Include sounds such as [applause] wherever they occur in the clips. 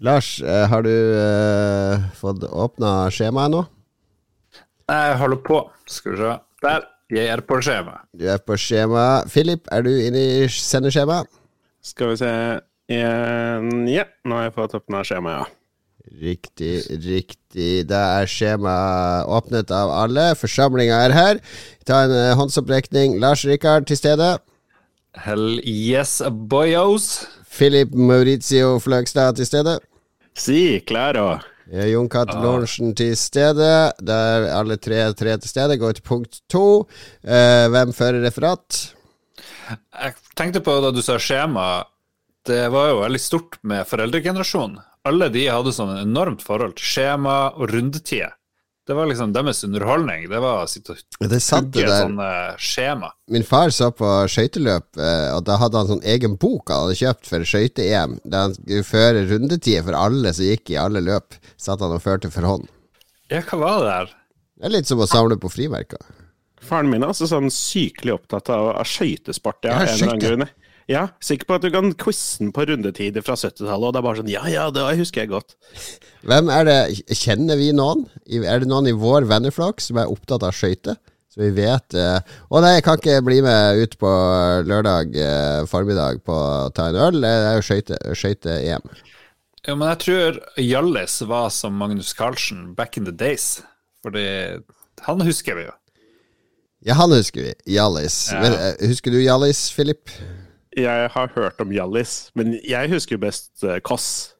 Lars, eh, har du eh, fått åpna skjemaet nå? Jeg holder på. Skal vi se. Der. Jeg er på skjemaet. Du er på skjema. Philip, er du inne i sendeskjemaet? Skal vi se en, Ja, nå har jeg fått åpna skjemaet, ja. Riktig, riktig. Da er skjemaet åpnet av alle. Forsamlinga er her. Ta en eh, håndsopprekning. Lars Rikard til stede. Hell yes, boyos. Philip Maurizio Fløgstad til stede. Si, Klæra. Jon Cato Lorentzen til stede. Da er alle tre, tre til stede. Går til punkt to. Eh, hvem fører referat? Jeg tenkte på da du sa skjema, det var jo veldig stort med foreldregenerasjonen. Alle de hadde sånn enormt forhold til skjema og rundetider. Det var liksom deres underholdning. Det var å sitte og Det hugge sånne skjema. Min far så på skøyteløp, eh, og da hadde han sånn egen bok han hadde kjøpt for skøyte-EM. Der han skulle føre rundetider for alle som gikk i alle løp. Satt han og førte for hånd. Ja, hva var det der? Det er litt som å samle på frimerker. Faren min er altså sånn sykelig opptatt av, av skøytesport. Ja, Ja, en eller annen grunn. Ja, sikker på at du kan quizen på rundetider fra 70-tallet, og det er bare sånn Ja, ja, det husker jeg godt. Hvem er det Kjenner vi noen? Er det noen i vår venneflokk som er opptatt av skøyter? Så vi vet eh, Å nei, jeg kan ikke bli med ut på lørdag eh, formiddag på å ta en øl. Det er jo skøyte- skøyte-EM. Ja, men jeg tror Hjallis var som Magnus Carlsen back in the days. Fordi han husker vi jo. Ja, han husker vi. Hjallis. Ja. Eh, Husker du Hjallis, Philip? Jeg har hørt om Hjallis, men jeg husker jo best uh, Koss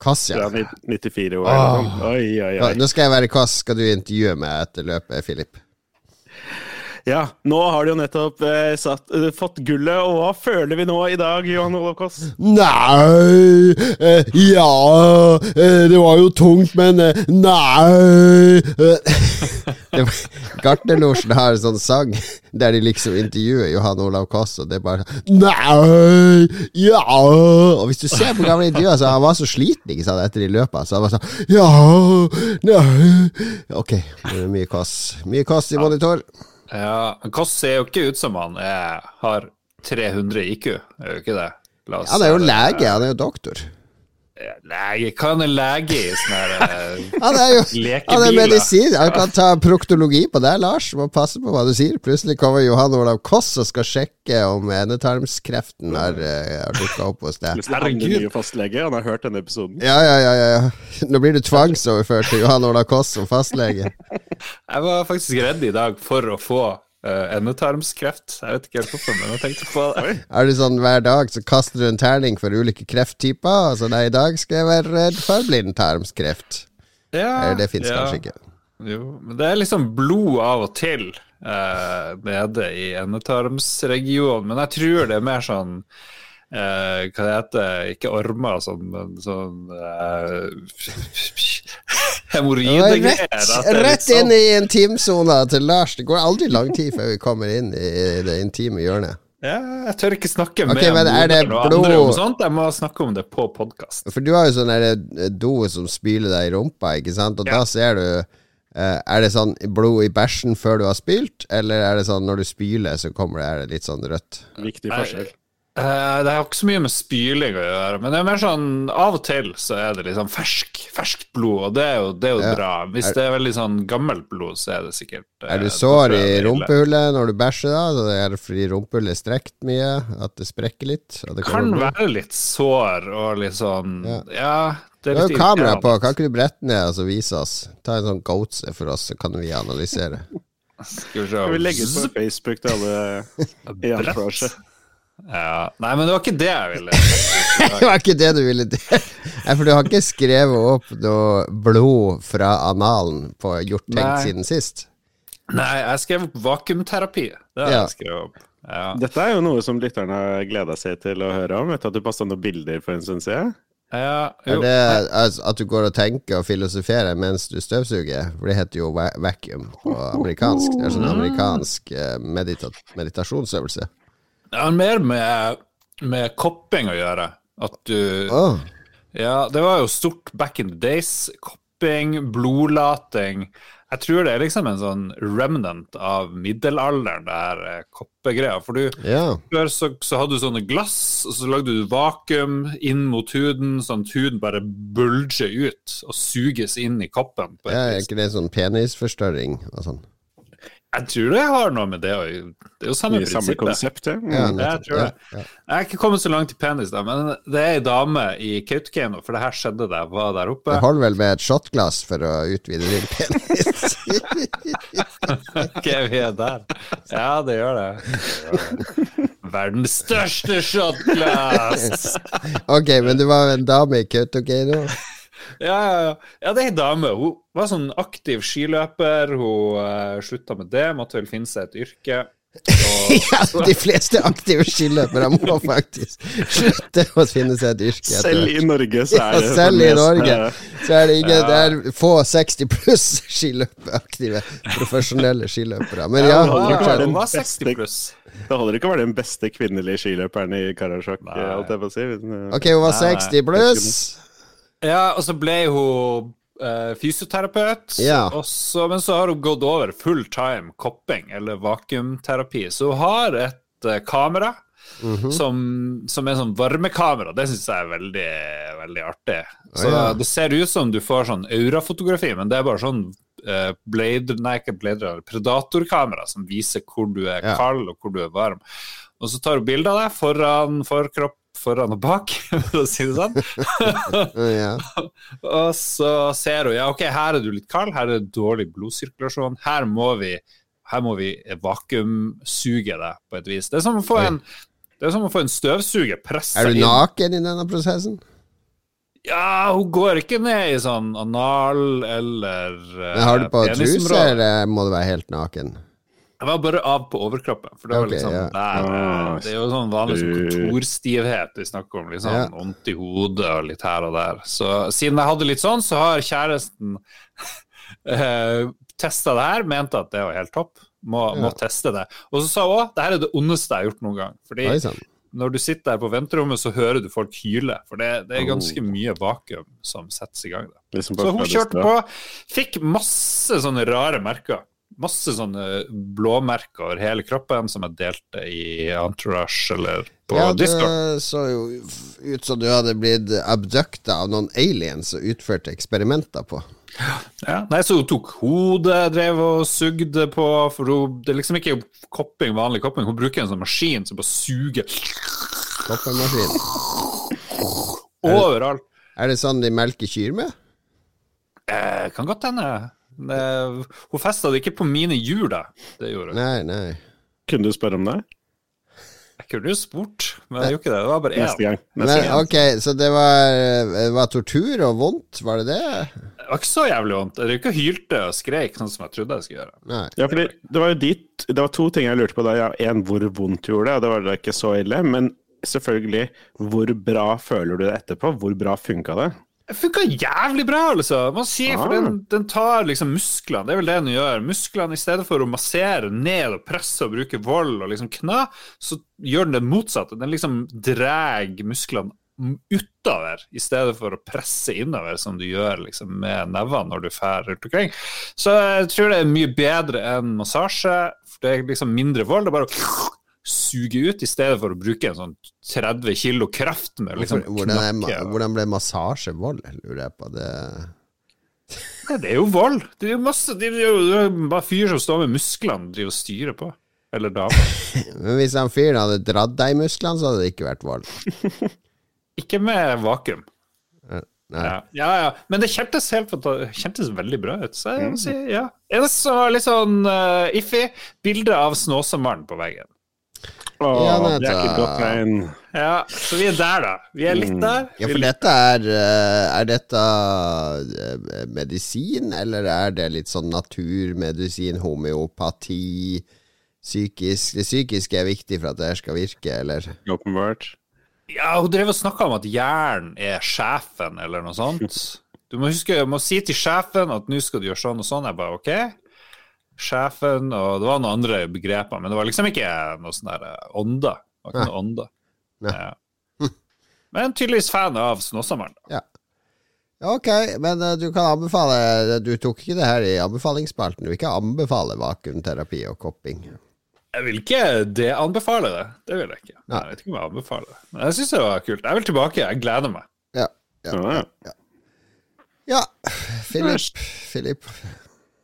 Kass, fra ja. ni- 94 år. Åh. Oi, oi, oi. Nå skal jeg være Kass. Skal du intervjue meg etter løpet, Philip? Ja, nå har de jo nettopp eh, satt, eh, fått gullet, og hva føler vi nå i dag, Johan Olav Koss? Nei eh, Ja eh, Det var jo tungt, men eh, nei eh. [laughs] Gartnerlosjen har en sånn sang der de liksom intervjuer Johan Olav Koss, og det er bare Nei Ja Og hvis du ser på gamle intervjuer, så han var så sliten ikke sant, etter de løpa, så han var sånn Ja Nei Ok, mye Koss. Mye Koss i monitor. Ja, Koss ser jo ikke ut som han er, har 300 IQ, er jo ikke det? Oss Han er jo lege, han er jo doktor. Lege? Hva er er lege i sånne her eh, [laughs] Han er jo han er medisin. Han kan ta proktologi på deg, Lars. Må passe på hva du sier. Plutselig kommer Johan Olav Koss og skal sjekke om endetarmskreften har, uh, har dukka opp hos deg. Er han den fastlege, han har hørt denne episoden. Ja, ja, ja, ja, ja. Nå blir du tvangsoverført til Johan Olav Koss som fastlege. Jeg var faktisk redd i dag for å få uh, endetarmskreft. Jeg vet ikke helt hvorfor, men jeg tenkte på det. Er det sånn hver dag så kaster du en terning for ulike krefttyper? Altså, nei, i dag skal jeg være redd for blindtarmskreft. Ja, Eller det fins ja. kanskje ikke. Jo, men det er liksom blod av og til uh, nede i endetarmsregionen. Men jeg tror det er mer sånn uh, Hva det heter Ikke ormer sånn, men sånn uh, [laughs] Hemoroidegreier. Rett, at det er litt rett sånn- inn i intimsona til Lars. Det går aldri lang tid før vi kommer inn i det intime hjørnet. Ja, jeg tør ikke snakke Ok, med men og andre om sånt. Jeg må snakke om det på podkast. For du har jo sånn der do som spyler deg i rumpa, ikke sant? Og Ja. da ser du eh, Er det sånn blod i bæsjen før du har spylt, eller er det sånn når du spyler, så kommer det, er det litt sånn rødt? Viktig Nei. forskjell. Eh, det har ikke så mye med spyling å gjøre, men det er mer sånn av og til så er det liksom fersk, ferskt blod, og det er jo, det er jo Ja. bra. Hvis det er veldig sånn gammelt blod, så er det sikkert eh, Er du sår i er rumpehullet når du bæsjer, da? Så det er fordi rumpehullet er strekt mye? At det sprekker litt? Det Kan være litt sår og litt sånn Ja. Ja, det Du er har litt jo kamera på, kan ikke du brette ned og så vise oss? Ta en sånn goatse for oss, så kan vi analysere. Skal vi Skal vi legge ut på Facebook til alle i entourage? Ja. Nei, men det var ikke det jeg ville. [laughs] Det var ikke det du ville Nei, for du har ikke skrevet opp noe blod fra analen på gjort tenkt siden sist? Nei, jeg skrev opp vakuumterapi. Det har Ja. jeg skrevet opp. Ja. Dette er jo noe som lytterne har gleda seg til å høre om. Vet du at du passa noen bilder for en stund siden? Ja, Er det altså, at du går og tenker og filosoferer mens du støvsuger? For det heter jo vacuum på amerikansk. Det er sånn amerikansk eh, medita meditasjonsøvelse. Det har mer med, med kopping å gjøre. At du Åh, Ja, det var jo stort back in the days. Kopping, blodlating. Jeg tror det er liksom en sånn remnant av middelalderen, det her eh, koppegreia. For du, yeah. før så, så hadde du sånne glass, og så lagde du vakuum inn mot huden, sånn at huden bare bulger ut og suges inn i koppen. Ja, er ikke det sånn penisforstørring og sånn? Jeg tror det har noe med det å. Det er jo samme samme prinsippet. konsept, ja. Mm. jeg tror det. Jeg er ikke kommet så langt i penis, da, men det er ei dame i Kautokeino, for det her skjedde da jeg var der oppe. Det holder vel med et shotglass for å utvide din penis? [laughs] Ok, vi er der. Ja, det gjør det. Det gjør det. Verdens største shotglass! [laughs] ok, men du var en dame i Kautokeino? Ja, ja, ja. ja, det er ei dame. Hun var sånn aktiv skiløper. Hun uh, slutta med det, måtte vel finne seg et yrke. Og, [laughs] ja, de fleste aktive skiløpere må faktisk slutte å finne seg et yrke. etter Selv i Norge så er det selv i det Norge eh, så er det ingen Det er få 60 pluss skiløperaktive profesjonelle skiløpere. Men ja, Ja, hun var- fortsett. hun var beste- pluss. Det holder ikke å være den beste kvinnelige skiløperen i Karasjok, holdt jeg på å si. Eh, Ok, hun var 60 pluss. Ja, og så ble hun uh, fysioterapeut, Ja. så, men så har hun gått over full time kopping, eller vakuumterapi. Så hun har et uh, kamera Mhm. som, som er sånn varmekamera. Det syns jeg er veldig, veldig artig. Så Å, ja. Det ser ut som du får sånn aurafotografi, men det er bare sånn eh, Blade, nei, ikke blader, predatorkamera som viser hvor du er Ja. kald og hvor du er varm. Og så tar hun bilde av deg foran, forkropp, foran og bak, [laughs] for å si det sånn. [laughs] Ja. [laughs] Og så ser hun ja, ok, her er du litt kald, her er det dårlig blodsirkulasjon. Her må vi, her må vi vakuumsuge deg på et vis. Det er som å få en, det som å få en støvsuger pressa Er du inn. naken i denne prosessen? Ja, hun går ikke ned i sånn anal eller uh, Men har du på truse, eller må du være helt naken? Jeg var bare av på overkroppen, for det var okay, liksom ja. der eh, Ah, Det er jo sånn vanlig sånn kontorstivhet vi snakker om. Litt sånn Ja. vondt i hodet og litt her og der. Så siden jeg hadde litt sånn, så har kjæresten [laughs] uh, testa det her, mente at det var helt topp. Må, må teste det. Og så sa hun òg det her er det ondeste jeg har gjort noen gang. Fordi når du sitter der på venterommet, så hører du folk hyle. For det, det er Oh. ganske mye vakuum som settes i gang. Da. liksom Så hun kjørte på, fikk masse sånne rare merker. Masse sånne blåmerker over hele kroppen som jeg delte i Entourage eller på Ja, det så jo ut som du hadde blitt abducta av noen aliens og utførte eksperimenter på. Ja. Nei, så hun tok hodet, drev og sugde på, for hun, det er liksom ikke kopping, vanlig kopping. Hun bruker en sånn maskin som bare suger overalt. Er det sånn de melker kyr med? Eh, kan godt hende. Det- Hun festa det ikke på mine hjul, da. Det gjorde hun. Nei, nei. Kunne du spørre om det? Jeg kunne jo spurt, men jeg gjorde ikke det. Det var bare Neste gang. Neste Men gang. ok, så det var, det var tortur og vondt, var det det? Det var ikke så jævlig vondt. Jeg ikke hylte og skreik sånn som jeg trodde jeg skulle gjøre. Nei. Ja, fordi det var jo dit Det var to ting jeg lurte på da. Ja, en, hvor vondt gjorde det, og det var da ikke så ille. Men selvfølgelig, hvor bra føler du det etterpå? Hvor bra funka det? Det funka jævlig bra, altså. Man sier, for Ah. den, den tar liksom musklene. Det er vel det den gjør. Musklene, i stedet for å massere ned og presse og bruke vold og liksom kna, så gjør den det motsatte. Den liksom drar musklene utover, i stedet for å presse innover, som du gjør liksom med nevene når du drar rundt omkring. Så jeg tror det er mye bedre enn massasje. for Det er liksom mindre vold. Det er bare å suge ut, i stedet for å bruke en sånn 30 kilo kraft med liksom Hvordan, er, hvordan ble massasje vold, lurer jeg på. Det Nei, det er jo vold. Det er jo masse Det er jo bare fyr som står med musklene driver og styrer på. Eller damer. [laughs] Men hvis han fyren hadde dratt deg i musklene, så hadde det ikke vært vold. [laughs] Ikke med vakuum. Ja, ja, ja. Men det kjentes helt kjentes veldig bra ut. Så jeg må si ja. Eneste som var litt sånn uh, iffy, bilde av Snåsamannen på veggen. Åh, Ja, det er ikke godt tegn. Ja, så vi er der, da. Vi er litt der. Ja, for dette er eh, Er dette eh, medisin, eller er det litt sånn naturmedisin, homeopati, psykisk Det psykiske er viktig for at det her skal virke, eller? Åpenbart. Ja, hun drev og snakka om at jern er sjefen, eller noe sånt. [laughs] Du må huske, du må si til sjefen at nå skal du gjøre sånn og sånn. Jeg bare ok. Sjefen, og det var noen andre begreper, men det var liksom ikke noe sånn der eh, ånde. Det var ikke noe ånde. Ja. Men tydeligvis fan av Snåsamannen. Ja. Ok, men uh, du kan anbefale Du tok ikke det her i anbefalingsspalten. Du vil ikke anbefale vakuumterapi og kopping. Jeg vil ikke det anbefale det. Det vil jeg ikke. Nei. Jeg vet ikke om jeg anbefaler det. Men jeg syns det var kult. Jeg vil tilbake. Jeg gleder meg. Ja. Ja. Ja, ja. ja. Philip. Philip.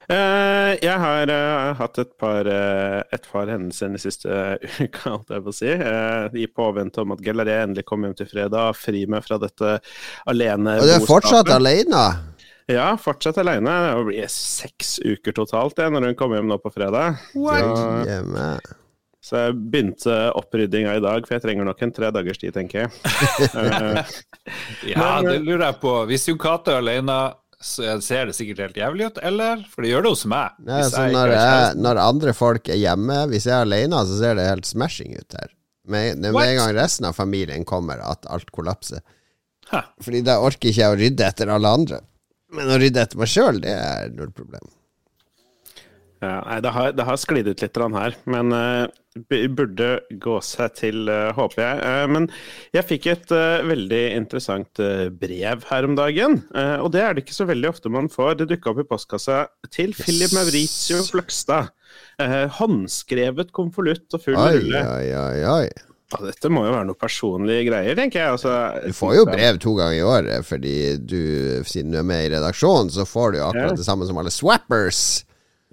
Eh, jeg har uh, hatt et par, uh, et par hendelser den siste [laughs] uka, holdt jeg på å si. Eh, I påvente om at Gellaré endelig kom hjem til fredag, fri meg fra dette alene Og du er fortsatt alene? Ja, fortsatt alene. Det blir seks uker totalt jeg, når hun kommer hjem nå på fredag. Så, så jeg begynte oppryddinga i dag, for jeg trenger nok en tre dagers tid, tenker jeg. [laughs] Ja, Men, det lurer jeg på. Hvis Jon Cato er alene, så ser det sikkert helt jævlig ut, eller? For det gjør det hos meg. Nei, Hvis altså, jeg når, jeg, når andre folk er hjemme, hvis jeg er alene, så ser det helt smashing ut her. Med, med en gang resten av familien kommer, at alt kollapser. Hæ. Fordi da orker ikke jeg å rydde etter alle andre. Men å rydde etter meg sjøl, det er null problem. Ja, nei, det har, det har sklidd ut litt her, men b- burde gå seg til, eh, håper jeg. Eh, men jeg fikk et eh, veldig interessant brev her om dagen, og det er det ikke så veldig ofte man får. Det dukka opp i postkassa til Philip Mauricio Fløgstad. Håndskrevet konvolutt og full rulle. oi, oi. Ja, dette må jo være noe personlige greier, tenker jeg. Altså, Du får jo brev to ganger i året, fordi du, siden du er med i redaksjonen, så får du akkurat det samme som alle swappers.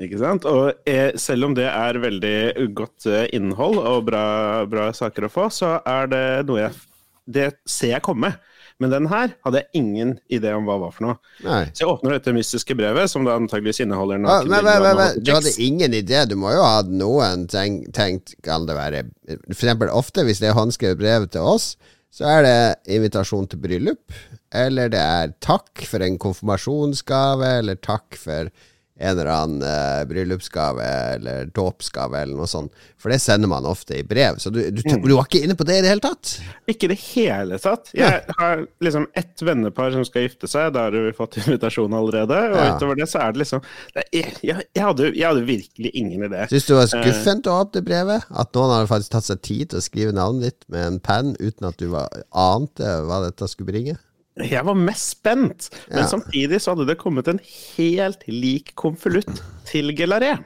Ikke sant? Og eh, selv om det er veldig godt eh, innhold og bra, bra saker å få, så er det noe jeg Det ser jeg komme. Men den her hadde jeg ingen idé om hva var for noe. Nei. Så jeg åpner dette mystiske brevet, som da antageligvis inneholder Ah, men, men, men, men, du hadde ingen idé. Du må jo ha hatt noen tenkt, tenkt Kan det være For eksempel ofte hvis det er håndskrevet brev til oss, så er det invitasjon til bryllup. Eller det er takk for en konfirmasjonsgave, eller takk for en eller annen eh, bryllupsgave eller dåpsgave eller noe sånt. For det sender man ofte i brev. Så du, du, Mm. du var ikke inne på det i det hele tatt? Ikke i det hele tatt. Jeg har liksom ett vennepar som skal gifte seg, da har du fått [laughs] invitasjon allerede. Og Ja. utover det så er det liksom det, jeg, jeg, jeg, hadde, jeg hadde virkelig ingen idé. Syns du det var skuffent å åpne brevet? At noen hadde faktisk tatt seg tid til å skrive navnet ditt med en penn uten at du var, ante hva dette skulle bringe? Jeg var mest spent, men Ja. samtidig så hadde det kommet en helt lik konvolutt til Gelaré.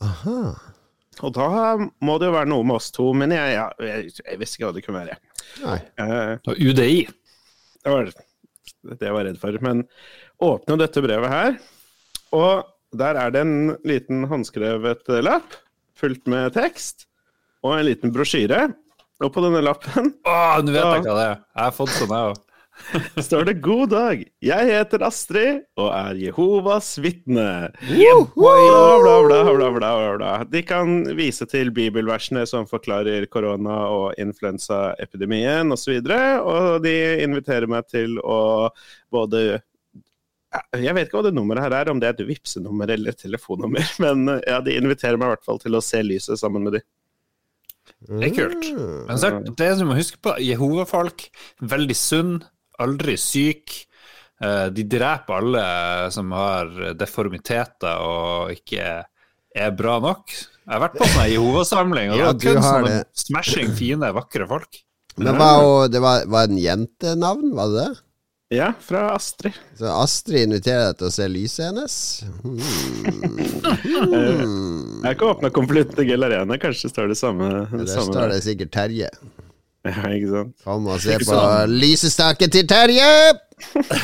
Aha. Og da må det jo være noe med oss to, men jeg, jeg, jeg, jeg visste ikke hva det kunne være. Nei. Uh, UDI. det var det jeg var redd for. Men åpne dette brevet her, og der er det en liten håndskrevet lapp fullt med tekst, og en liten brosjyre. Og på denne lappen Å, nå vet jeg hva det er. Jeg har fått sånn, jeg òg. [laughs] står det 'God dag, jeg heter Astrid og er Jehovas vitne'. Bla, bla, bla, bla, bla, bla, bla. De kan vise til bibelversene som forklarer korona- og influensaepidemien osv., og, så og de inviterer meg til å både Jeg vet ikke hva det nummeret her er, om det er et Vipps-nummer eller et telefonnummer, [laughs] men ja, de inviterer meg i hvert fall til å se lyset sammen med de. Det er kult. Men så det det du må huske på, Jehova-folk, veldig sunn, aldri syk. Eh, De dreper alle som har deformiteter og ikke er bra nok. Jeg har vært på sånn Jehova-samling, og [laughs] Ja, det du var kun sånne det. smashing, fine, vakre folk. Men var, jo- det var, var en jentenavn, var det det? Ja, fra Astrid. Så Astrid inviterer deg til å se lyset hennes? Hmm. [laughs] Jeg har ikke åpna konvolutten til Gelarene, kanskje står det samme. Der samme står det sikkert Terje. [laughs] Ja, ikke sant. Kom og se på sant? lysestaken til Terje! [laughs]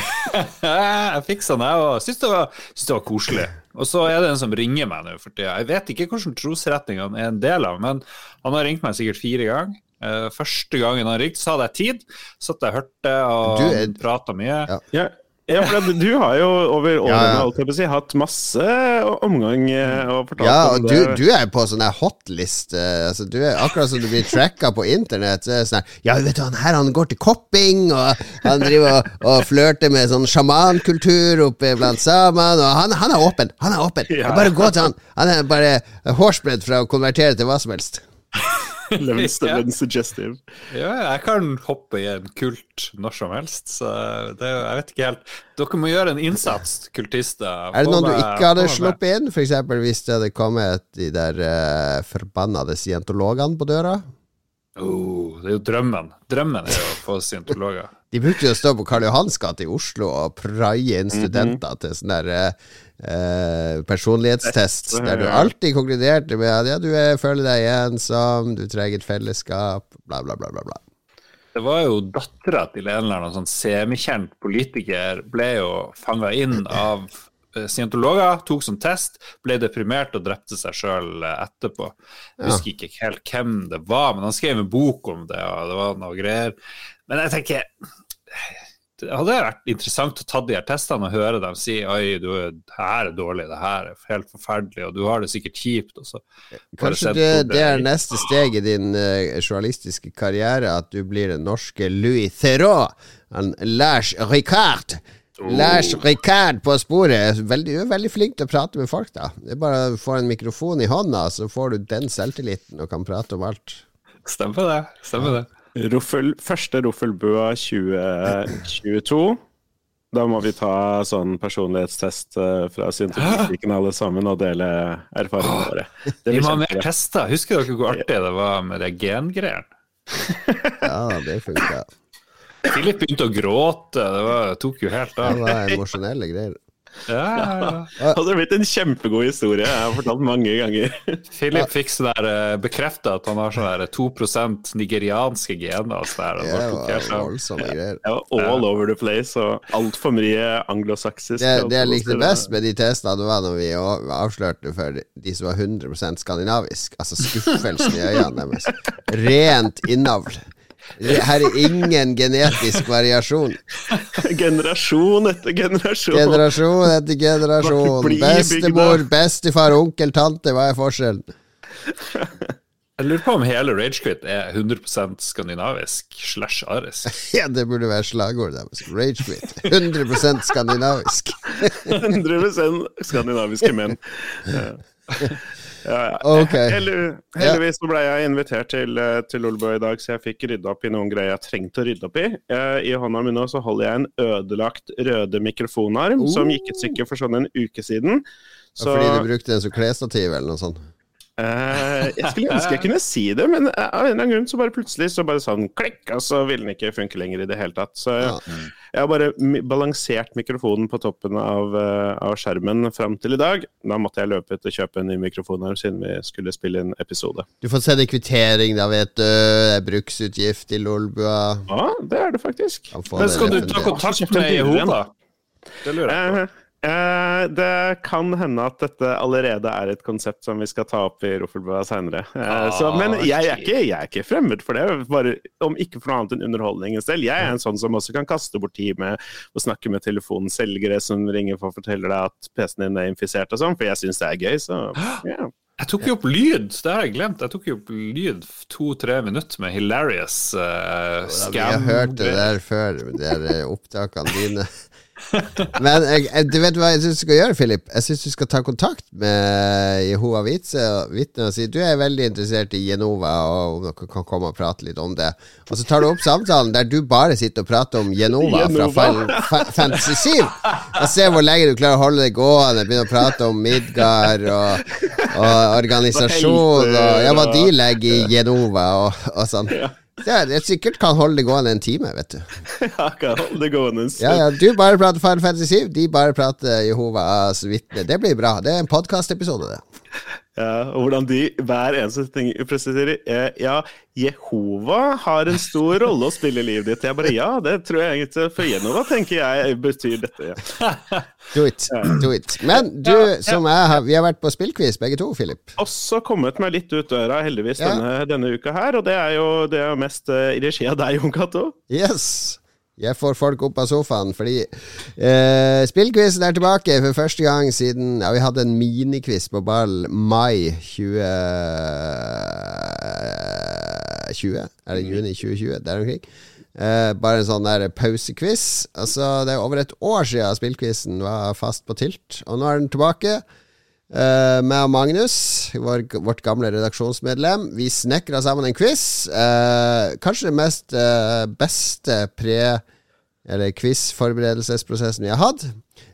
Jeg fikk sånn, jeg òg. Syns det, var- det var koselig. Og så er det en som ringer meg nå for tida. Jeg vet ikke hvilken trosretning han er en del av, men han har ringt meg sikkert fire ganger. Eh, Første gangen han ringte, så hadde jeg tid. Satt jeg og hørte og Du er- prata mye. Ja. Ja, ja for du har jo over årene Ja, ja. hatt masse omgang eh, og fortalt Ja, om det. du, du er på sånn hotlist. eh, Altså, du er akkurat som du blir tracka på internett. Er sånn Ja, vet du, han her han går til kopping, og han driver og, og flørter med sånn sjamankultur oppe blant samene, og han, han er åpen. Han er åpen. Ja. Bare gå til han. Han er bare hårsbredd fra å konvertere til hva som helst. [laughs] Levens, Ja. levens suggestive. Ja, jeg kan hoppe i en kult når som helst, så det, jeg vet ikke helt. Dere må gjøre en innsats, kultister. Er det noen du ikke hadde sluppet inn? Eksempel hvis det hadde kommet de der uh, forbannede scientologene på døra? Oh, det er jo drømmen. Drømmen er jo å få scientologer. [laughs] De brukte jo å stå på Karl Johans gate i Oslo og praie inn studenter til sånn der eh, personlighetstest, der du alltid konkluderte med at ja, du er, føler deg ensom, du trenger et fellesskap, bla, bla, bla, bla. bla. Det var jo dattera til en eller annen sånn semikjent politiker ble jo fanga inn av eh, scientologer, tok som test, ble deprimert og drepte seg sjøl etterpå. Jeg husker ikke helt hvem det var, men han skrev en bok om det, og det var noe greier. Men jeg tenker hadde vært interessant å ta de her testene og høre dem si oi, du, det her er dårlig, det her er helt forferdelig, og du har det sikkert kjipt. Og så Kanskje det, det er neste steg i din uh, journalistiske karriere, at du blir den norske Louis Theroux. Han Lars Ricard. Lars Ricard på sporet. Veldig, du er veldig flink til å prate med folk, da. Det er bare å få en mikrofon i hånda, så får du den selvtilliten og kan prate om alt. Stemmer det. Stemmer det. Ruffel, første Ruffelbua 2022. Da må vi ta sånn personlighetstest eh, fra Syntetikken alle sammen og dele erfaringene våre. Det Vi må ha mer tester. Husker dere hvor artig det var med det gengreiene? [laughs] Ja, det funka. Philip begynte å gråte, det, var, tok jo helt av. Det var emosjonelle greier. Ja, ja, ja. Det hadde blitt en kjempegod historie. Jeg har fortalt mange ganger. Philip fikk sånn der bekrefta at han har sånn der 2 nigerianske gener. sånn der, Det det var voldsomme greier. Jeg var all over the place og altfor mye anglosaksisk. Det, det jeg likte best med de testene, det var når vi avslørte for de som var 100% skandinavisk. Altså skuffelsen i øynene deres. Rent innavl. Her er ingen genetisk variasjon. Generasjon etter generasjon. Generasjon etter generasjon. Bestemor, bestefar, onkel, tante. Hva er forskjellen? Jeg lurer på om hele Ragequit er 100% skandinavisk slash arisk. [laughs] Ja, det burde være slagordet deres. Ragequit. 100% skandinavisk. [laughs] 100% skandinaviske menn. [laughs] Ja. [laughs] okay. ja. Heldigvis så ble jeg invitert til, eh, til Olbo i dag, så jeg fikk rydda opp i noen greier jeg trengte å rydde opp i. Eh, I hånda mi nå så holder jeg en ødelagt røde mikrofonarm som gikk et stykke for sånn en uke siden. Så Fordi du brukte den som klesstativ eller noe sånt. Eh, jeg skulle [laughs] ønske jeg kunne si det, men eh, av en eller annen grunn så bare plutselig så bare sånn klikk, og så ville den ikke funke lenger i det hele tatt. Så Ja. jeg har bare balansert mikrofonen på toppen av, eh, av skjermen fram til i dag. Da måtte jeg løpe ut og kjøpe en ny mikrofonarm siden vi skulle spille en episode. Du får sende kvittering, da, vet du. Det er bruksutgift i Lolbua. Ja, det er det faktisk. Men skal du ta kontakt med Jehova? Det lurer jeg på. Eh, det kan hende at dette allerede er et konsept som vi skal ta opp i Roffelbua seinere. Ah, men jeg er, ikke, jeg er ikke fremmed for det, bare om ikke for noe annet enn underholdningens del. Jeg er en sånn som også kan kaste bort tid med å snakke med telefonselgere som ringer for å fortelle deg at PC-en din er infisert og sånn, for jeg syns det er gøy. Så yeah. Jeg tok jo opp lyd, det har jeg glemt. Jeg tok jo opp lyd to-tre minutter med hilarious uh, Ja, vi har hørt det der før, de eh, opptakene dine. [laughs] [laughs] Men jeg, du vet hva jeg syns du skal gjøre, Philip? Jeg syns du skal ta kontakt med Jehova Vitse vitne og si du er veldig interessert i Genova, og om dere kan komme og prate litt om det. Og så tar du opp samtalen der du bare sitter og prater om Genova, fra Genova. Final Fantasy 7. Og ser hvor lenge du klarer å holde det gående. Begynner å prate om Midgard og, og organisasjon og ja, hva de legger i Genova og, og sånn. Det er, det sikkert kan holde det gående en time, vet du. [laughs] ja, kan holde det gående en stund. Ja, ja, Du bare prater Final Fantasy 7, de bare prater Jehovas vitne. Det blir bra. Det er en podkastepisode, det. [laughs] Ja, og hvordan de hver eneste ting presiserer eh, Ja, Jehova har en stor rolle å spille i livet ditt. Jeg bare ja, det tror jeg egentlig for Jehova tenker jeg betyr dette. Ja. [laughs] Do it. Do it. Men du, som jeg har Vi har vært på spillquiz, begge to, Philip. Også kommet meg litt ut døra, heldigvis, Ja. denne, denne uka her. Og det er jo det er mest eh, i regi av deg, Jon Cato. Yes. Jeg får folk opp av sofaen fordi eh, spillquizen er tilbake for første gang siden Ja, vi hadde en minikviss på ball mai 2020. Er det juni 2020? Der omkring. Eh, bare en sånn der pausequiz. Altså, det er over et år siden spillquizen var fast på tilt, og nå er den tilbake. Uh, meg og Magnus, vår, vårt gamle redaksjonsmedlem, vi snekra sammen en quiz. Uh, kanskje den mest uh, beste pre- eller quiz-forberedelsesprosessen vi har hatt.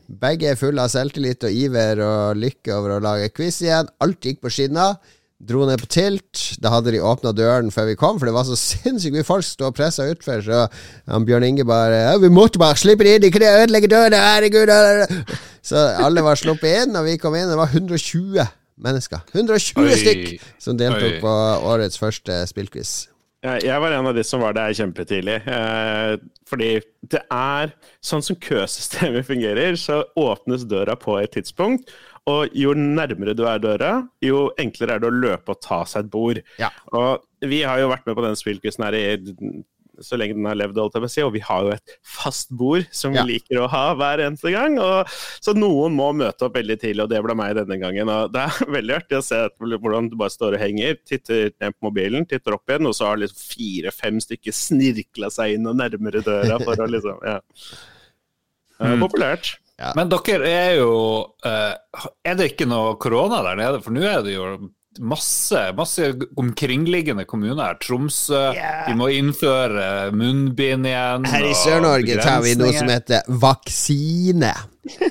Begge er fulle av selvtillit og iver og lykke over å lage quiz igjen. Alt gikk på skinner. Dro ned på Tilt. Da hadde de åpna døren før vi kom, for det var så [laughs] sinnssykt mye folk stod sto og pressa utfor. Så Bjørn Inge bare 'Vi måtte bare slippe det inn, de kunne ødelegge døren, herregud!' Så alle var sluppet inn, og vi kom inn. Det var 120 mennesker. 120 Oi. stykk som deltok Oi. på årets første spillquiz. Jeg jeg var en av de som var der kjempetidlig. Eh, fordi det er Sånn som køsystemet fungerer, så åpnes døra på et tidspunkt. Og jo nærmere du er døra, jo enklere er det å løpe og ta seg et bord. Ja. Og vi har jo vært med på den spillquizen her i så lenge den har levd, holdt jeg på å si, og vi har jo et fast bord som Ja. vi liker å ha hver eneste gang. Og, så noen må møte opp veldig tidlig, og det ble meg denne gangen. Og det er [laughs] veldig artig å se hvordan du bare står og henger, titter ned på mobilen, titter opp igjen, og så har liksom fire-fem stykker snirkla seg inn og nærmere døra for å liksom Ja. Mm. populært. Men dere er jo eh, Er det ikke noe korona der nede? For nå er det jo masse, masse omkringliggende kommuner her. Tromsø. De må innføre munnbind igjen. Her i Sør-Norge tar vi noe som heter vaksine.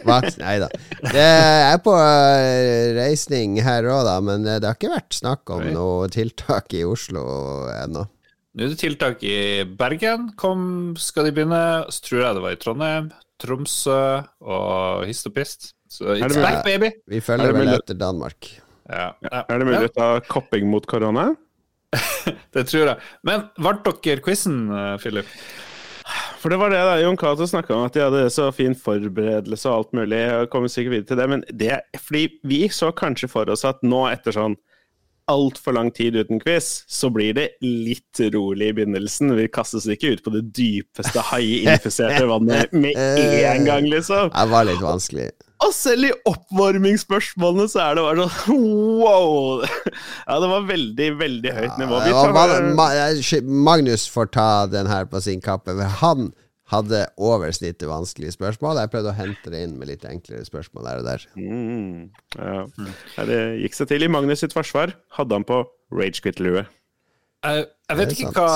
Vaks Nei da. Det er på eh, reisning her òg, da, men eh, det har ikke vært snakk om noe tiltak i Oslo ennå. Nå er det tiltak i Bergen. Kom, skal de begynne. Så tror jeg det var i Trondheim, Tromsø og hist og pist. Så it's back, baby! Vi Er følger vel etter Danmark. Ja, ja. Er det mulig å ta kopping mot korona? [laughs] Det tror jeg. Men vant dere quizen, eh, Philip? For det var det da, Jon Cato snakka om, at de hadde så fin forberedelse og alt mulig. Jeg kommer sikkert videre til det, men det fordi vi så kanskje for oss at nå, etter sånn altfor lang tid uten quiz, så blir det litt rolig i begynnelsen. Vi kastes ikke ut på det dypeste haiinfiserte [laughs] vannet med en gang, liksom. Det var litt vanskelig. Og selv i oppvarmingsspørsmålene så er det bare sånn [laughs] wow! Ja, det var veldig, veldig høyt nivå. Tar, Ma Ma eh, Magnus får ta den her på sin kappe. For han hadde oversnittet vanskelige spørsmål. Jeg prøvde å hente det inn med litt enklere spørsmål der og der. Mm, ja. Ja, Det gikk seg til. I Magnus sitt forsvar hadde han på ragequit-lue. Jeg, jeg vet ikke hva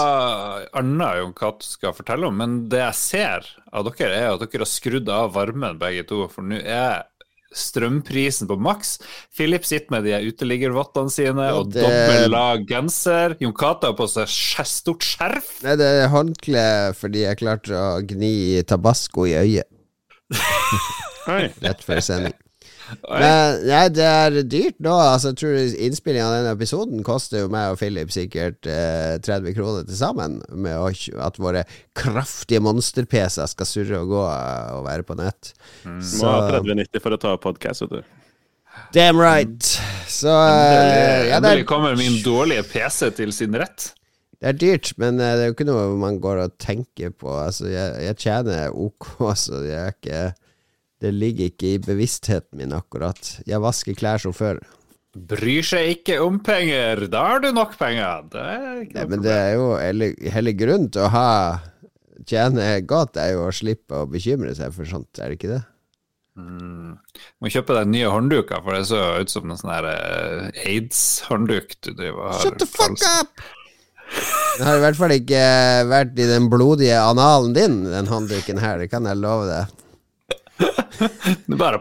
annet Jon Cato skal fortelle om, men det jeg ser av dere, er at dere har skrudd av varmen begge to, for nå er strømprisen på maks. Philip sitter med de uteliggervottene sine Ja, og det- dobbel genser. Jon Cato har på seg stort skjerf. Nei, det er håndkle fordi jeg klarte å gni tabasco i øyet rett før sending. Men nei, det er dyrt nå. Altså, jeg tror Innspillinga av denne episoden koster jo meg og Philip sikkert eh, 30 kroner til sammen. Med å, at våre kraftige monster-PC-er skal surre og gå eh, og være på nett. Må Så ha 3090 for å ta podkast, vet du. Damn right! Så eh, ja, Endelig er, kommer min dårlige PC til sin rett. det er dyrt, men eh, det er jo ikke noe man går og tenker på. Altså, jeg, jeg tjener ok, [laughs] så jeg er ikke Det ligger ikke i bevisstheten min, akkurat. Jeg vasker klær som før. Bryr seg ikke om penger, da har du nok penger. Det er ikke Nei, men det er jo hele, hele grunnen til å ha tjene godt, er jo å slippe å bekymre seg for sånt, er det ikke det? Mm. Må kjøpe deg nye håndduker, for det så ut som en sånn her eh, aids-håndduk du driver har. Shut the fuck up! Den har i hvert fall ikke vært i den blodige analen din, den håndduken her, det kan jeg love deg. Det bare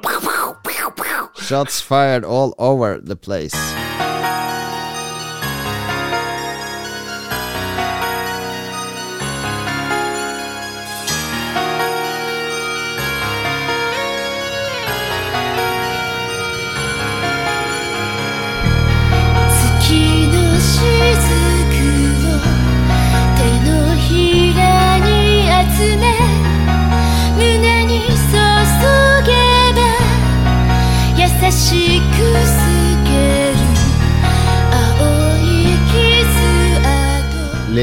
Shots fired all over the place.「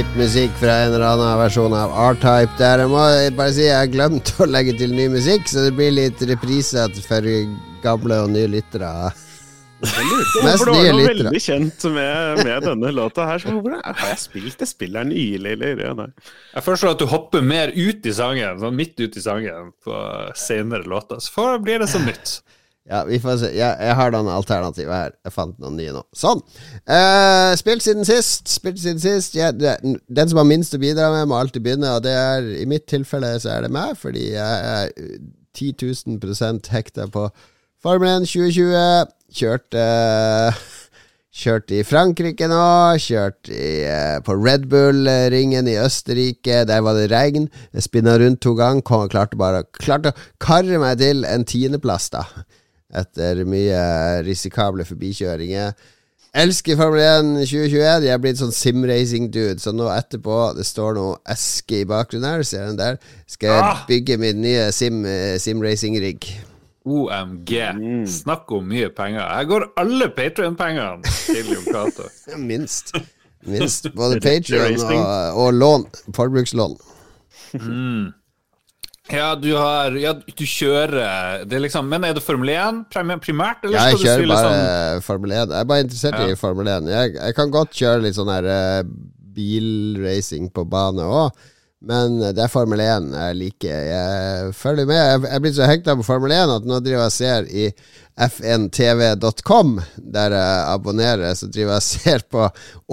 Litt musikk fra en eller annen versjon av R-Type der. Jeg må bare si jeg har glemt å legge til ny musikk, så det blir litt repriser for gamle og nye lyttere. Mest For det var noe veldig kjent med, med denne låta her. Så hvor er- har jeg spilt det spillet nylig, eller? Ja, nei. Jeg foreslår at du hopper mer ut i sangen, sånn midt ut i sangen på senere låter. Så får, blir det som nytt. Ja, vi får se. Jeg, jeg har noen alternativer her. Jeg fant noen nye nå. Sånn. Eh, spilt siden sist. Spilt siden sist. Det, den som har minst å bidra med, må alltid begynne, og det er i mitt tilfelle så er det meg, fordi jeg er 10 000 hekta på Formel 1 2020. Kjørte Kjørt i Frankrike nå. Kjørt i, eh, på Red Bull-ringen i Østerrike. Der var det regn. Jeg spinna rundt to ganger. Klarte bare Klarte å karre meg til en tiendeplass, da. Etter mye risikable forbikjøringer. Elsker Formel 1 2021. Jeg er blitt sånn simracing-dude. Så nå etterpå Det står noe eske i bakgrunnen her. Ser den der? Skal jeg Ah! bygge min nye sim, simracing-rigg. OMG. Mm. Snakk om mye penger. Her går alle Patrion-pengene til Jon Cato. [laughs] Minst. Minst. Både Patrion og, og lån. Forbrukslån. Ja, du har Ja, du kjører Det liksom Men er det Formel 1 primært, eller jeg skal du kjører spille bare sånn Formel 1. Jeg er bare interessert Ja. i Formel 1. Jeg, jeg kan godt kjøre litt sånn her uh, bilracing på bane òg, men det er Formel 1 jeg liker. Jeg følger med. Jeg er blitt så hekta på Formel 1 at nå driver jeg og ser i fntv.com, der jeg abonnerer, så driver jeg og ser på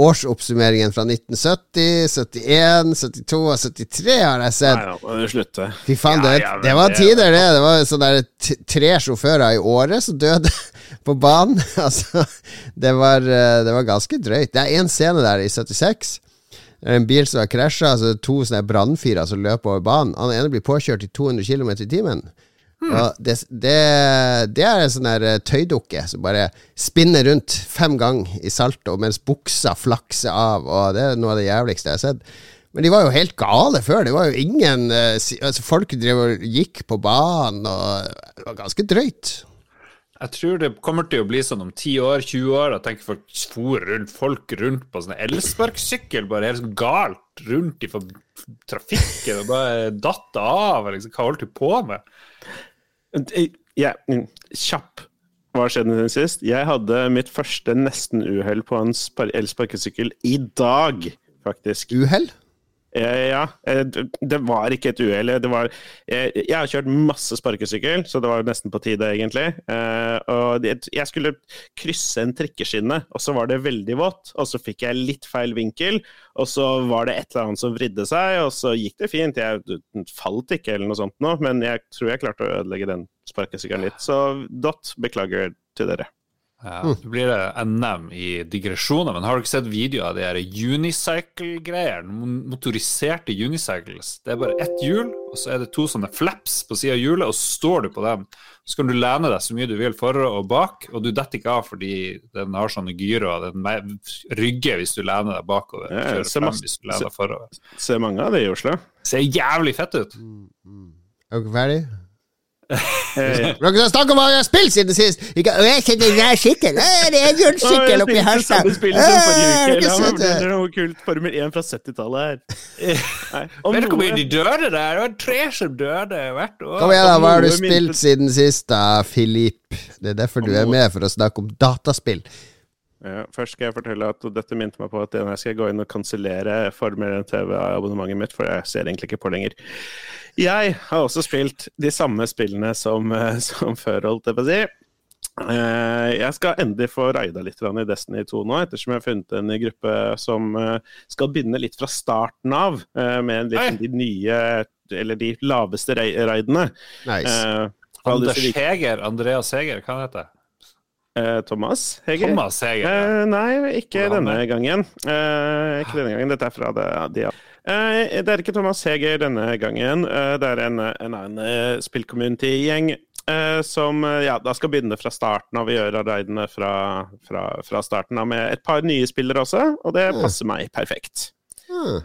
årsoppsummeringen fra 1970, 71, 72 og 73 har jeg sett. Nei, nå må du slutte. Fy faen, det, ja, det var tider, det. Det var sånn der tre sjåfører i året som døde [laughs] på banen. [laughs] Altså, det var, eh, det var ganske drøyt. Det er én scene der i 76. En bil som har krasja, altså to sånne brannfyrer som løper over banen. Han ene blir påkjørt i 200 km i timen. Og det, det, det er en sånn der eh, tøydukke som bare spinner rundt fem ganger i salto mens buksa flakser av, og det er noe av det jævligste jeg har sett. Men de var jo helt gale før. Det var jo ingen eh, altså Folk drev og gikk på banen, og det var ganske drøyt. Jeg tror det kommer til å bli sånn om 10 år, 20 år, at tenker folk for rundt, folk rundt på sånne elsparkesykkel, bare helt sånn galt rundt i for- trafikken, og bare datt av, liksom. Hva holdt du på med? Ja, mm, kjapp. Hva skjedde siden sist? Jeg hadde mitt første nesten-uhell på en spar- elsparkesykkel i dag, faktisk. Uhell? Eh, Ja, eh, det var ikke et uhell. Eh, Jeg har kjørt masse sparkesykkel, så det var nesten på tide, egentlig. Og jeg skulle krysse en trikkeskinne, og så var det veldig vått. Og så fikk jeg litt feil vinkel, og så var det et eller annet som vridde seg, og så gikk det fint. Jeg falt ikke eller noe sånt nå, men jeg tror jeg klarte å ødelegge den sparkesykkelen litt. Så dot, beklager til dere. Ja, Nå blir det NM i digresjoner, men har du ikke sett videoer av de her unicycle-greiene? Motoriserte unicycles. Det er bare ett hjul, og så er det to sånne flaps på sida av hjulet, og så står du på dem. Så kan du lene deg så mye du vil forover og bak, og du detter ikke av fordi den har sånne gyrer, og den rygger hvis du lener deg bakover. Ja, Kjører ser frem masse- hvis du lener deg forover. Ser mange av det i Oslo. Ser jævlig fett ut. Mm, mm. ferdig? Eh, Dere har snakket om hva jeg har spilt siden sist! Ikke, «Å, jeg kjenner den der sykkel! Det er en sykkel oppi Harstad! Det? fortelle noe kult Formel 1 fra 70-tallet her. Vet du hvor mye de døde der? Det var tre som døde hvert år. Kom igjen, da. Hva har du spilt siden sist, da, Filip? Det er derfor du er med, for å snakke om dataspill. Ja, først skal jeg fortelle at dette minte meg på at jeg skal gå inn og kansellere Formel 1 TV-abonnementet mitt, for jeg ser egentlig ikke på lenger. Jeg har også spilt de samme spillene som, eh, [laughs] som før, holdt jeg på å si. Eh, Jeg skal endelig få raida litt i Destiny 2 nå, ettersom jeg har funnet en gruppe som eh, skal begynne litt fra starten av, med litt de nye, eller de laveste raidene. Nice. Eh, Anders disse Heger, Andreas Heger, hva heter det? Eh, Thomas Heger? Thomas Heger. ja. Eh, nei, ikke Hvordan denne er gangen. Eh, ikke denne gangen. Dette er fra det, de, Eh, det er ikke Thomas Heger denne gangen. Eh, det er en, en annen uh, spillcommunity-gjeng eh, som ja, da skal begynne fra starten av å gjøre arbeidene fra, fra, fra starten av med et par nye spillere også, og det Mm. passer meg perfekt. Hmm.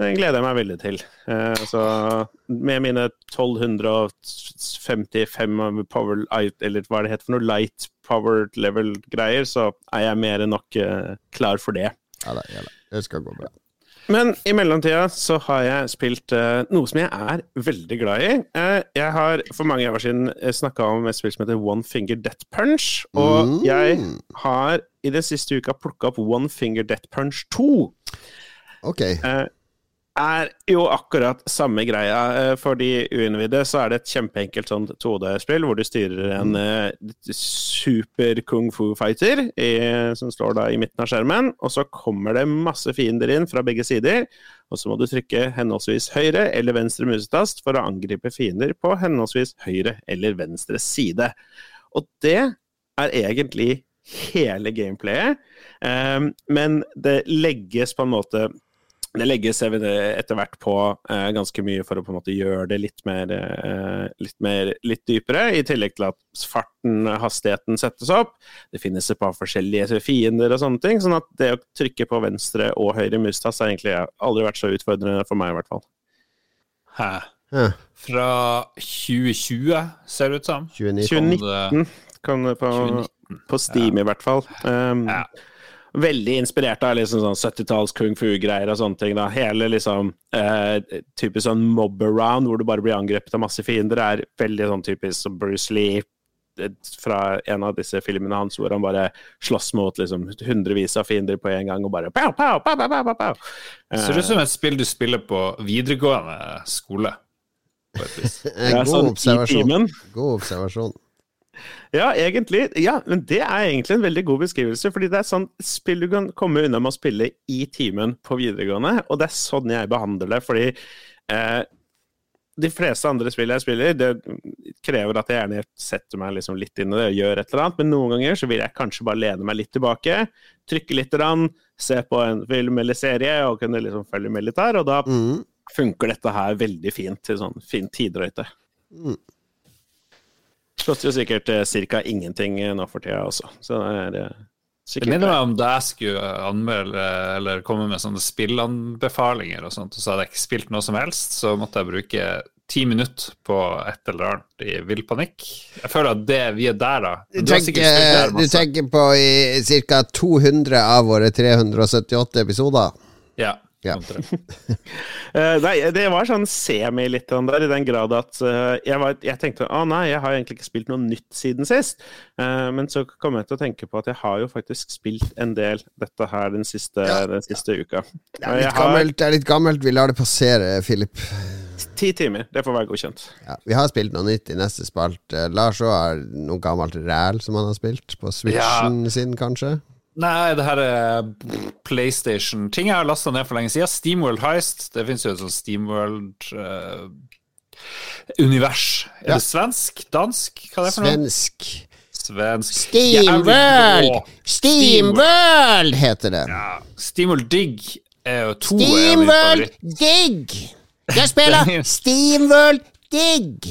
Det gleder jeg meg veldig til. Eh, så med mine 1255 power eller hva det heter for noe, light power level-greier, så er jeg mer enn nok eh, klar for det. Ja da, ja da. Det skal gå bra. Men i mellomtida så har jeg spilt uh, noe som jeg er veldig glad i. Uh, jeg har for mange år siden snakka om et spill som heter One Finger Death Punch, og Mm. jeg har i den siste uka plukka opp One Finger Death Punch 2. Ok. Eh, er jo akkurat samme greia. Eh, For de uinnvidde så er det et kjempeenkelt sånn 2D-spill hvor du styrer en eh, super kung fu-fighter som står da i midten av skjermen, og så kommer det masse fiender inn fra begge sider, og så må du trykke henholdsvis høyre eller venstre musetast for å angripe fiender på henholdsvis høyre eller venstre side. Og det er egentlig hele gameplayet, eh, men det legges på en måte det legges etter hvert på eh, ganske mye for å på en måte gjøre det litt mer, eh, litt mer litt dypere, i tillegg til at farten, hastigheten, settes opp. Det finnes et par forskjellige fiender og sånne ting, sånn at det å trykke på venstre og høyre mustass har egentlig aldri vært så utfordrende for meg, i hvert fall. Hæ? Hæ. Fra 2020, ser det ut som. 2019. 2019 kan det på, 2019, på Steam, i hvert fall. Um, Ja. Veldig inspirert av liksom sånn 70-talls kung fu-greier og sånne ting. da. Hele liksom eh, typisk sånn mob around, hvor du bare blir angrepet av masse fiender, er veldig sånn typisk som Bruce Lee eh, fra en av disse filmene hans, hvor han bare slåss mot liksom hundrevis av fiender på en gang, og bare pow, pow, pow, pow, pow, pow. Ser ut som et spill du spiller på videregående skole. På et vis. Eh, God sånn observasjon. timen. God observasjon. Ja, egentlig. Ja, men det er egentlig en veldig god beskrivelse. Fordi det er sånn spill du kan komme unna med å spille i timen på videregående, og det er sånn jeg behandler det. Fordi eh, de fleste andre spill jeg spiller, det krever at jeg gjerne setter meg liksom litt inn i det og gjør et eller annet, men noen ganger så vil jeg kanskje bare lene meg litt tilbake, trykke litt, rann, se på en film eller serie og kunne liksom følge med litt der, og da Mm. funker dette her veldig fint til sånn fin tidrøyte. Mm. Koster jo sikkert eh, ca. ingenting eh, nå for tida også, så det er sikkert Det minner meg om da jeg skulle anmelde eller komme med sånne spillanbefalinger og sånt, og så hadde jeg ikke spilt noe som helst, så måtte jeg bruke ti minutter på et eller annet i vill panikk. Jeg føler at det vi er der, da. Du det tenker, der du tenker på i ca. 200 av våre 378 episoder? Ja. Ja. [laughs] Eh, Nei, det var sånn semi litt sånn der, i den grad at eh, jeg, var, jeg tenkte å nei, jeg har egentlig ikke spilt noe nytt siden sist. Eh, men så kom jeg til å tenke på at jeg har jo faktisk spilt en del dette her den siste, Ja. den siste uka. Det er litt gammelt, det er litt gammelt. vi lar det passere, Philip. ti timer, det får være godkjent. Ja, vi har spilt noe nytt i neste spalt. Lars òg har noe gammelt ræl som han har spilt, på switchen sin, kanskje. Nei, det her er PlayStation. Ting jeg har lasta ned for lenge siden. Steamworld Heist. Det fins jo et sånt Steamworld-univers. er Ja. det svensk? Dansk? Hva er det for noe? Svensk. Svensk. Steamworld! Steamworld heter det. Ja. Steamworld Dig er jo to Steamworld Dig Digg! Jeg spiller [laughs] Steamworld Digg!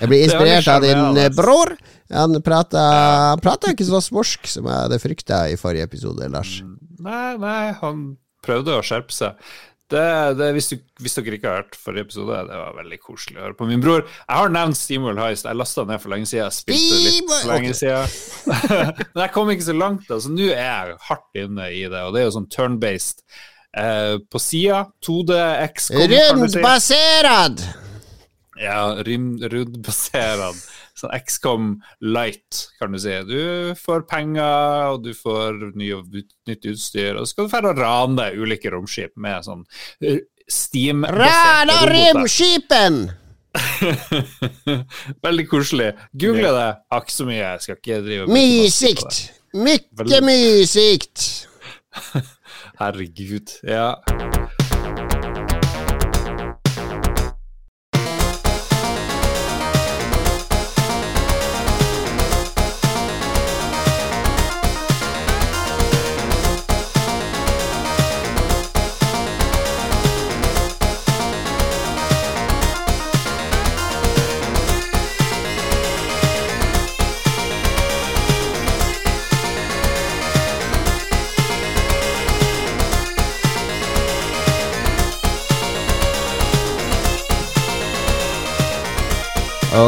Jeg blir er inspirert av din eh, bror. Han prata, ikke så svorsk som jeg hadde frykta i forrige episode, Lars. Nei, nei, han prøvde å skjerpe seg. Det, det, hvis, du, hvis dere ikke har hørt forrige episode, det var veldig koselig å høre på. Min bror Jeg har nevnt Steamworld Heist. Jeg lasta ned for lenge siden. Jeg spilte litt for lenge siden. [laughs] Men jeg kom ikke så langt, da, så nå er jeg hardt inne i det. Og det er jo sånn turn-based. Eh, på sida 2D XCOM, kan du si. Rundbaserad! Ja, rym- Sånn XCOM light, kan du si. Du får penger, og du får ny, nytt utstyr, og så skal du dra og rane ulike romskip med sånn eh, Steam-baserte Rana romskipen! [laughs] Veldig koselig. Google det. Har ikke så mye. Jeg skal ikke drive det. Mysikt! Mykje [laughs] mysikt! Herregud. Ja.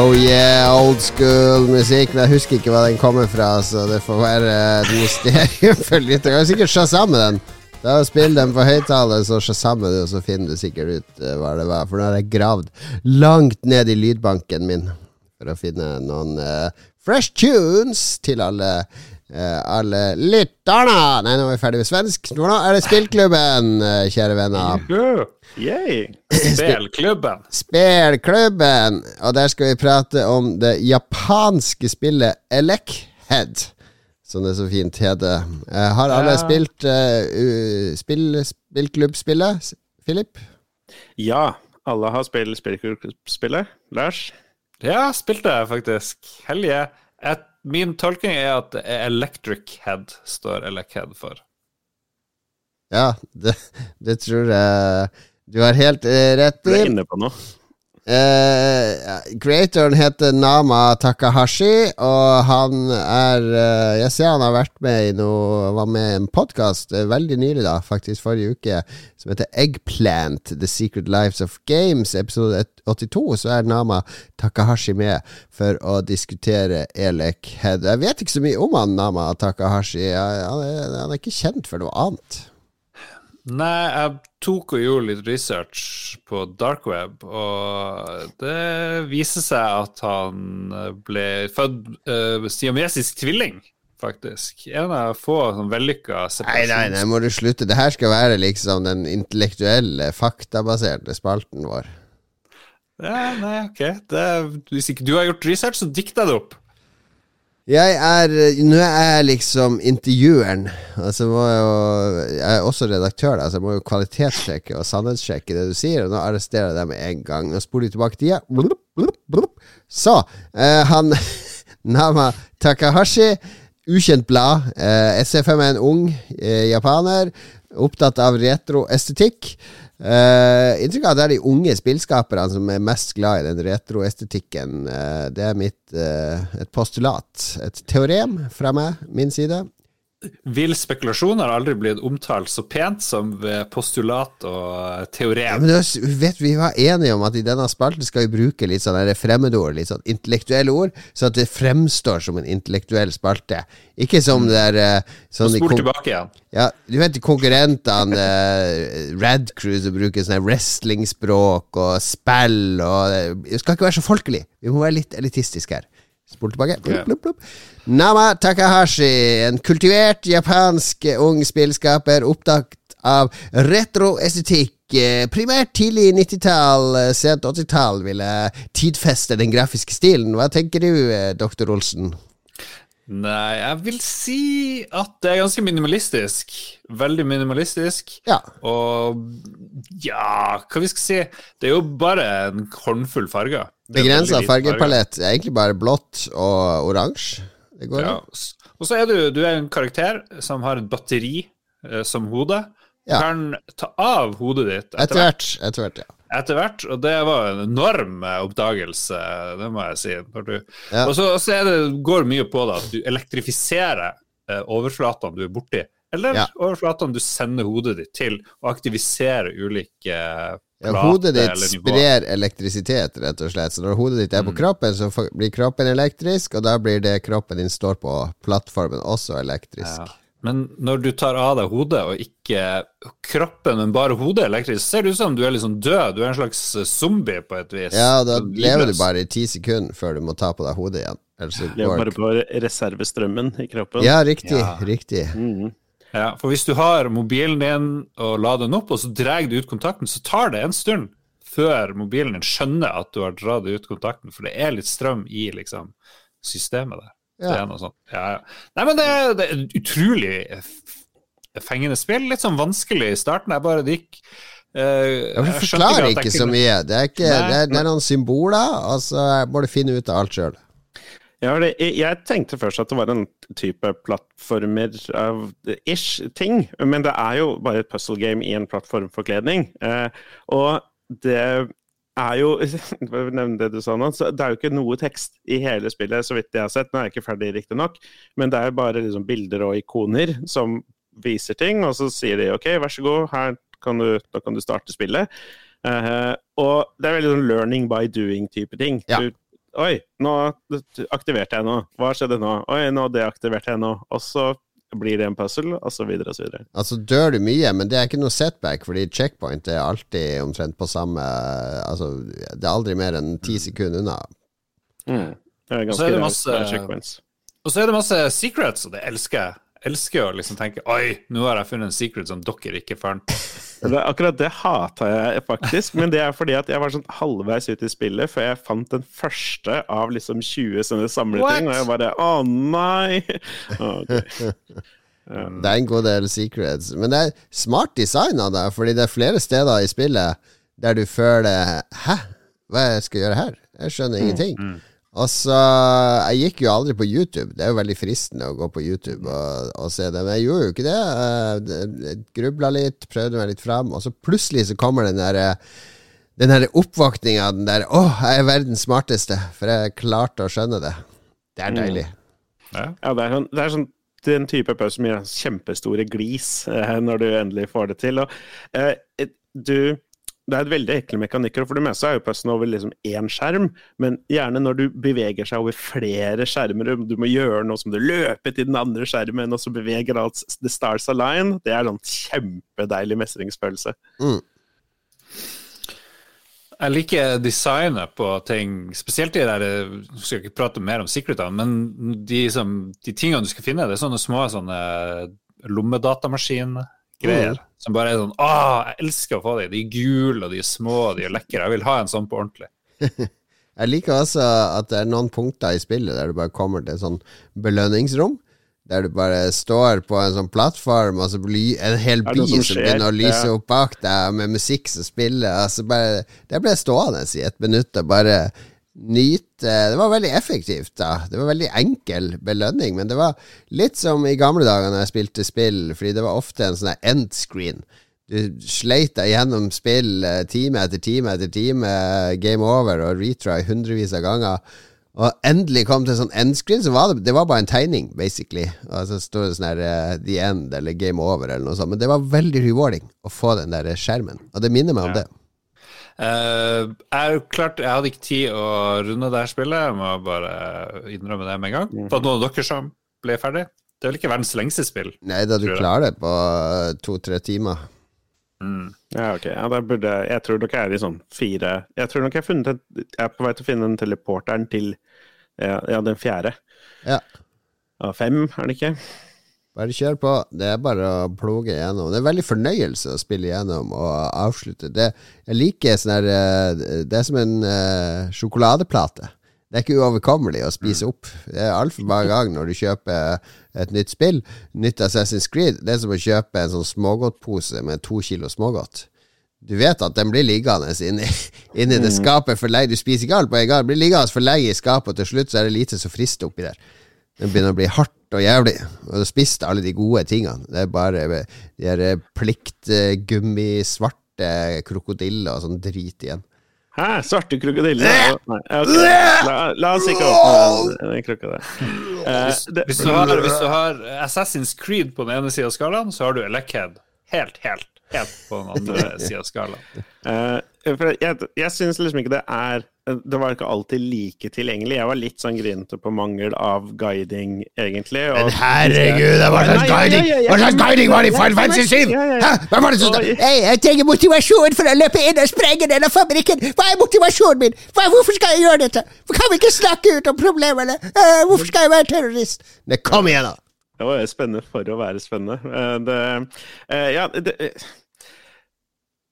Oh yeah, old school musikk. Men jeg husker ikke hva den kommer fra, så det får være et mysterium for lytterne. Jeg kan sikkert Shazam med den. Da Spill den på høyttaler, så Shazam med det, og så finner du sikkert ut eh, hva det var. For nå har jeg gravd langt ned i lydbanken min for å finne noen uh, fresh tunes til alle alle lytterne. Nei, nå er vi ferdig med svensk. Nå er det spillklubben, eh, kjære venner. Yay! [laughs] Spillklubben. Spillklubben. og der skal vi prate om det japanske spillet Elekhead, som det så fint heter. Eh, har alle Ja. spilt uh, spill, spillklubbspillet, Filip? Ja, alle har spilt spillklubbspillet. Lars? Ja, spilte jeg faktisk. Helge. Jeg min tolkning er at Electric Head står Elec Head for. Ja, det, det tror jeg du har helt rett rett Du er inne på noe. Eh, creatoren heter Nama Takahashi, og han er uh, Jeg ser han har vært med i noe Var med i en podkast veldig nylig, da, faktisk forrige uke, som heter Eggplant The Secret Lives of Games. Episode 82, så er Nama Takahashi med for å diskutere Elek Head. Jeg vet ikke så mye om han Nama Takahashi. Han er, han er ikke kjent for noe annet. Nei, jeg tok og gjorde litt research på dark web, og det viser seg at han ble født uh, siamesisk tvilling, faktisk. En av få sånn vellykka Nei, nei, nei, må du slutte. Det her skal være liksom den intellektuelle, faktabaserte spalten vår. Ja, nei, ok. Det, hvis ikke du har gjort research, så dikter jeg det opp. Jeg er Nå er jeg liksom intervjueren. Altså må jeg, jo, jeg er også redaktør, da, så jeg må jo kvalitetssjekke og sannhetssjekke det du sier. Og nå arresterer jeg deg med en gang. Nå spoler vi tilbake tida. Blup. Så, eh, han [laughs] Nama Takahashi, ukjent blad. Eh, SF5 er en ung eh, japaner, opptatt av retroestetikk. Uh, inntrykk av at det er de unge spillskaperne som er mest glad i den retroestetikken. Uh, det er mitt uh, et postulat, et teorem fra meg, min side. Vill spekulasjon har aldri blitt omtalt så pent som ved postulat og Ja, teorem. men vet Vi var enige om at i denne spalten skal vi bruke litt sånn fremmedord, litt sånn intellektuelle ord, så at det fremstår som en intellektuell spalte. Ikke som det der uh, sånn spol tilbake igjen. Ja, du vet konkurrentene uh, Rad som bruker sånn wrestlingspråk og spill og Det skal ikke være så folkelig. Vi må være litt elitistiske her. Spol tilbake. Blup, blup, blup. Nama Takahashi, en kultivert japansk ung spillskaper opptatt av retroestetikk. eh, Primært tidlig 90-tall, eh, sent 80-tall, ville tidfeste den grafiske stilen. Hva tenker du, eh, doktor Olsen? Nei, jeg vil si at det er ganske minimalistisk. Veldig minimalistisk. Ja. Og ja, hva vi skal si Det er jo bare en håndfull farger. Er Begrensa farger. fargepalett er egentlig bare blått og oransje. Det går Ja. an. Og så er du, du er en karakter som har et batteri eh, som hode. Du Ja. kan ta av hodet ditt Etter hvert. Etter hvert, ja. Etter hvert, og det var en enorm eh, oppdagelse, det må jeg si. Ja. Og så, går det, mye på det at du elektrifiserer eh, overflatene du er borti, eller Ja. overflatene du sender hodet ditt til, og aktiviserer ulike eh, Ja, hodet ditt sprer elektrisitet, rett og slett. Så når hodet ditt er på kroppen, så blir kroppen elektrisk, og da blir det kroppen din står på plattformen, også elektrisk. Ja. Men når du tar av deg hodet, og ikke kroppen, men bare hodet elektrisk, ser det ut som du er sånn død. Du er en slags eh, zombie på et vis. Ja, da Sånn lever du bare i ti sekunder før du må ta på deg hodet igjen. Lever bare på reservestrømmen i kroppen. Ja, riktig. Ja. Riktig. Mm. Ja, for hvis du har mobilen din og lader den opp, og så drar du ut kontakten, så tar det en stund før mobilen din skjønner at du har dratt ut kontakten, for det er litt strøm i liksom systemet der. Det Ja. er noe sånt. Ja, ja. Nei, men det, det er utrolig fengende spill. Litt sånn vanskelig i starten. Jeg bare det gikk Uh, Ja, jeg forklarer ikke, ikke så mye. Det er, ikke, Nei, det er, det er noen symboler, og så må du finne ut av alt sjøl. Ja, det, jeg, jeg tenkte først at det var en type plattformer-ish ting, men det er jo bare et puzzle game i en plattformforkledning. Eh, og det er jo [laughs] nevne det du sa nå, så det er jo ikke noe tekst i hele spillet, så vidt jeg har sett. Nå er jeg ikke ferdig, riktignok, men det er bare liksom bilder og ikoner som viser ting, og så sier de OK, vær så god, her kan du, da kan du starte spillet. Uh, og det er veldig sånn learning by doing-type ting. Ja. Du Oi, nå aktiverte jeg noe. Hva skjedde nå? Oi, nå deaktiverte jeg noe. Og så blir det en puzzle, og så videre og så videre. Altså dør du mye, men det er ikke noe setback, fordi checkpoint er alltid omtrent på samme Altså, det er aldri mer enn ti sekunder unna. Det er Så ganske er det masse- checkpoints. Og så er det masse secrets, og det elsker jeg. Elsker å liksom tenke Oi, nå har jeg funnet en secret som dere ikke fant. Det, akkurat det hata jeg faktisk, men det er fordi at jeg var sånn halvveis ute i spillet før jeg fant den første av liksom 20 sånne samleting, og jeg bare Å, nei! Okay. ok. [laughs] Det er en god del secrets. Men det er smart design av det, fordi det er flere steder i spillet der du føler Hæ? Hva skal jeg gjøre her? Jeg skjønner ingenting. Og så Jeg gikk jo aldri på YouTube. Det er jo veldig fristende å gå på YouTube og, og se det, men jeg gjorde jo ikke det. Eh, Jeg grubla litt, prøvde meg litt fram, og så plutselig så kommer den derre den her oppvåkninga, den der 'Å, jeg er verdens smarteste', for jeg klarte å skjønne det. Det er deilig. Ja. Ja, det er sånn, det er sånn den type pause som gir kjempestore glis eh, når du endelig får det til. Og, eh, du, det er et veldig ekle mekanikker, for det meste er jo pussen over liksom én skjerm, men gjerne når du beveger seg over flere skjermer, og du må gjøre noe som du løper til den andre skjermen, og så beveger alt the stars align, det er sånn kjempedeilig mestringsfølelse. Jeg liker designet på ting, spesielt de der Jeg skal ikke prate mer om sikkerhetene, men de, som, de tingene du skal finne, det er sånne små sånne lommedatamaskin-greier. Som bare er sånn Å, jeg elsker å få de. De er gule, og de er små, og de er lekre. Jeg vil ha en sånn på ordentlig. [laughs] Jeg liker også at det er noen punkter i spillet der du bare kommer til et sånn belønningsrom. Der du bare står på en sånn plattform, og så blir en hel by som, som begynner å lyse opp bak deg, med musikk som spiller. Altså bare, der ble jeg stående i et minutt og bare nyte Det var veldig effektivt, da. Det var veldig enkel belønning, men det var litt som i gamle dager når jeg spilte spill, fordi det var ofte en sånn end screen. Du sleit deg gjennom spill eh, time etter time etter time, game over og retry hundrevis av ganger. Og endelig kom til sånn endscreen, så var det, det var bare en tegning, basically. Og så står det sånn her uh, The End eller Game Over eller noe sånt. Men det var veldig rewarding å få den der skjermen. Og det minner meg om Ja. det. Eh, jeg, klart, jeg hadde ikke tid å runde det her spillet, jeg må bare innrømme det med en gang. For det noen av dere som ble ferdig. Det er vel ikke verdens lengste spill. Nei, da du klarer det på eh, to-tre timer. Mm. Ja, ok. Ja, burde jeg tror nok jeg er i sånn fire Jeg tror nok jeg har funnet Jeg er på vei til å finne den teleporteren til ja, ja den fjerde. Ja. Av fem, er det ikke? Bare kjør på. Det er bare å ploge igjennom. Det er veldig fornøyelse å spille igjennom og avslutte. Det, jeg liker sånn her eh, Det er som en uh, sjokoladeplate. Det er ikke uoverkommelig å spise opp. Det er altfor mange ganger når du kjøper et nytt spill, nytt Assassin's Creed. Det er som å kjøpe en sånn smågodtpose med to kilo smågodt. Du vet at den blir liggende inni, [laughs] inni det skapet for lenge. Du spiser ikke alt på en gang. Den blir liggende for lenge i skapet, og til slutt så er det lite som frister oppi der. Det begynner å bli hardt og jævlig. Og du spiste alle de gode tingene. Det er bare de her pliktgummisvarte krokodiller og sånn drit igjen. Hæ? Svarte krokodiller? Nei, okay. La, la oss ikke åpne den, den krukka der. Eh, Hvis, du har, hvis du har Assassin's Creed på den ene sida av skalaen, så har du Electhead helt, helt, helt på den andre sida av skalaen. Eh, jeg jeg syns liksom ikke det er Det var ikke alltid like tilgjengelig. Jeg var litt sånn grinete på mangel av guiding, egentlig. og- herregud, hva slags guiding- hva slags guiding var det i Final Fantasy 7? Hæ? Var det som. Jeg trenger motivasjon for å løpe inn og sprenge denne fabrikken! Hva er motivasjonen min? Hva, hvorfor skal jeg gjøre dette? Kan vi ikke snakke ut om problemene? Uh, hvorfor skal jeg være terrorist? Det Kom igjen, da! Det var spennende for å være spennende. Eh, Det, eh, ja, det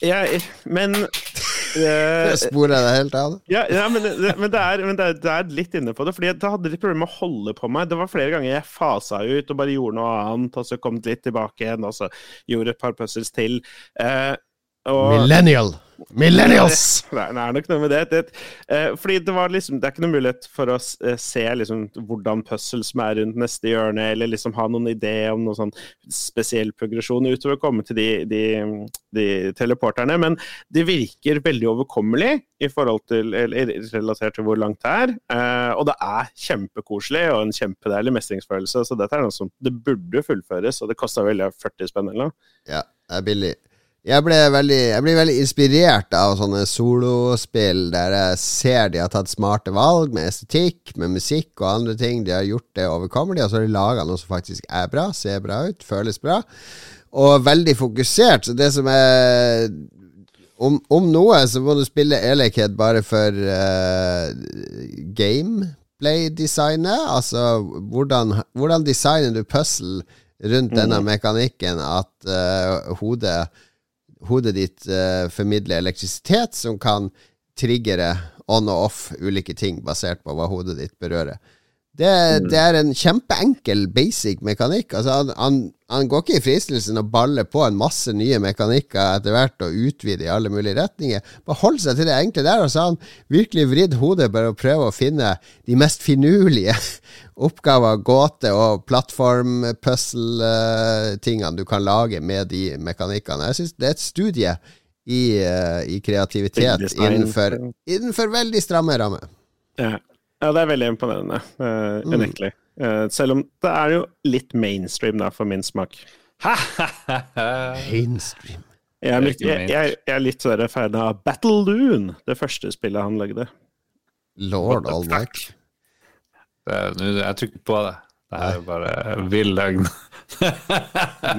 jeg, Men [laughs] eh, Sporer jeg deg helt av? Ja, ja men, men, det er, men det, er, det er litt inne på det. Fordi Da hadde litt problemer med å holde på meg. Det var flere ganger jeg fasa ut og bare gjorde noe annet, og så kom det litt tilbake igjen, og så gjorde et par puzzles til. Eh, og, Millennial. Millennials! [laughs] Nei, det er nok noe med det. det eh, fordi det var liksom Det er ikke noe mulighet for å eh, se liksom hvordan puzzle som er rundt neste hjørne, eller liksom ha noen idé om noen sånn spesiell progresjon utover å komme til de, de, de teleporterne. Men det virker veldig overkommelig i forhold til eller relatert til hvor langt det er. Eh, og det er kjempekoselig og en kjempedeilig mestringsfølelse. Så dette er noe som det burde fullføres, og det kosta vel 40 spenn eller noe. Ja, det er billig. Jeg, ble veldig, jeg blir veldig inspirert av sånne solospill der jeg ser de har tatt smarte valg med estetikk, med musikk og andre ting. De har gjort det overkommelig, og så har de laga noe som faktisk er bra, ser bra ut, føles bra. Og veldig fokusert. Så det som er Om, om noe så må du spille Elekhead bare for uh, gameplay-designet. Altså hvordan, hvordan designer du puzzle rundt denne mekanikken at uh, hodet, hodet ditt eh, formidler elektrisitet som kan triggere on og off ulike ting basert på hva hodet ditt berører. Det, det er en kjempeenkel basic mekanikk. Altså, han, han, han går ikke i fristelsen å balle på en masse nye mekanikker etter hvert og utvide i alle mulige retninger. Bare hold seg til det enkle der, og så har han virkelig vridd hodet bare å prøve å finne de mest finurlige [laughs] oppgaver, gåte- og plattform-puzzle-tingene du kan lage med de mekanikkene. Jeg synes det er et studie i, eh, i kreativitet innenfor, innenfor veldig stramme rammer. Ja. Ja, det er veldig imponerende. Uh, Mm. Unektelig. Eh, selv om det er jo litt mainstream, da, for min smak. Mainstream. Jeg er, litt, jeg, jeg, jeg er litt større fan av Battle Loon, det første spillet han lagde. Lord nå- Jeg tror ikke på det. Det er bare vill løgn.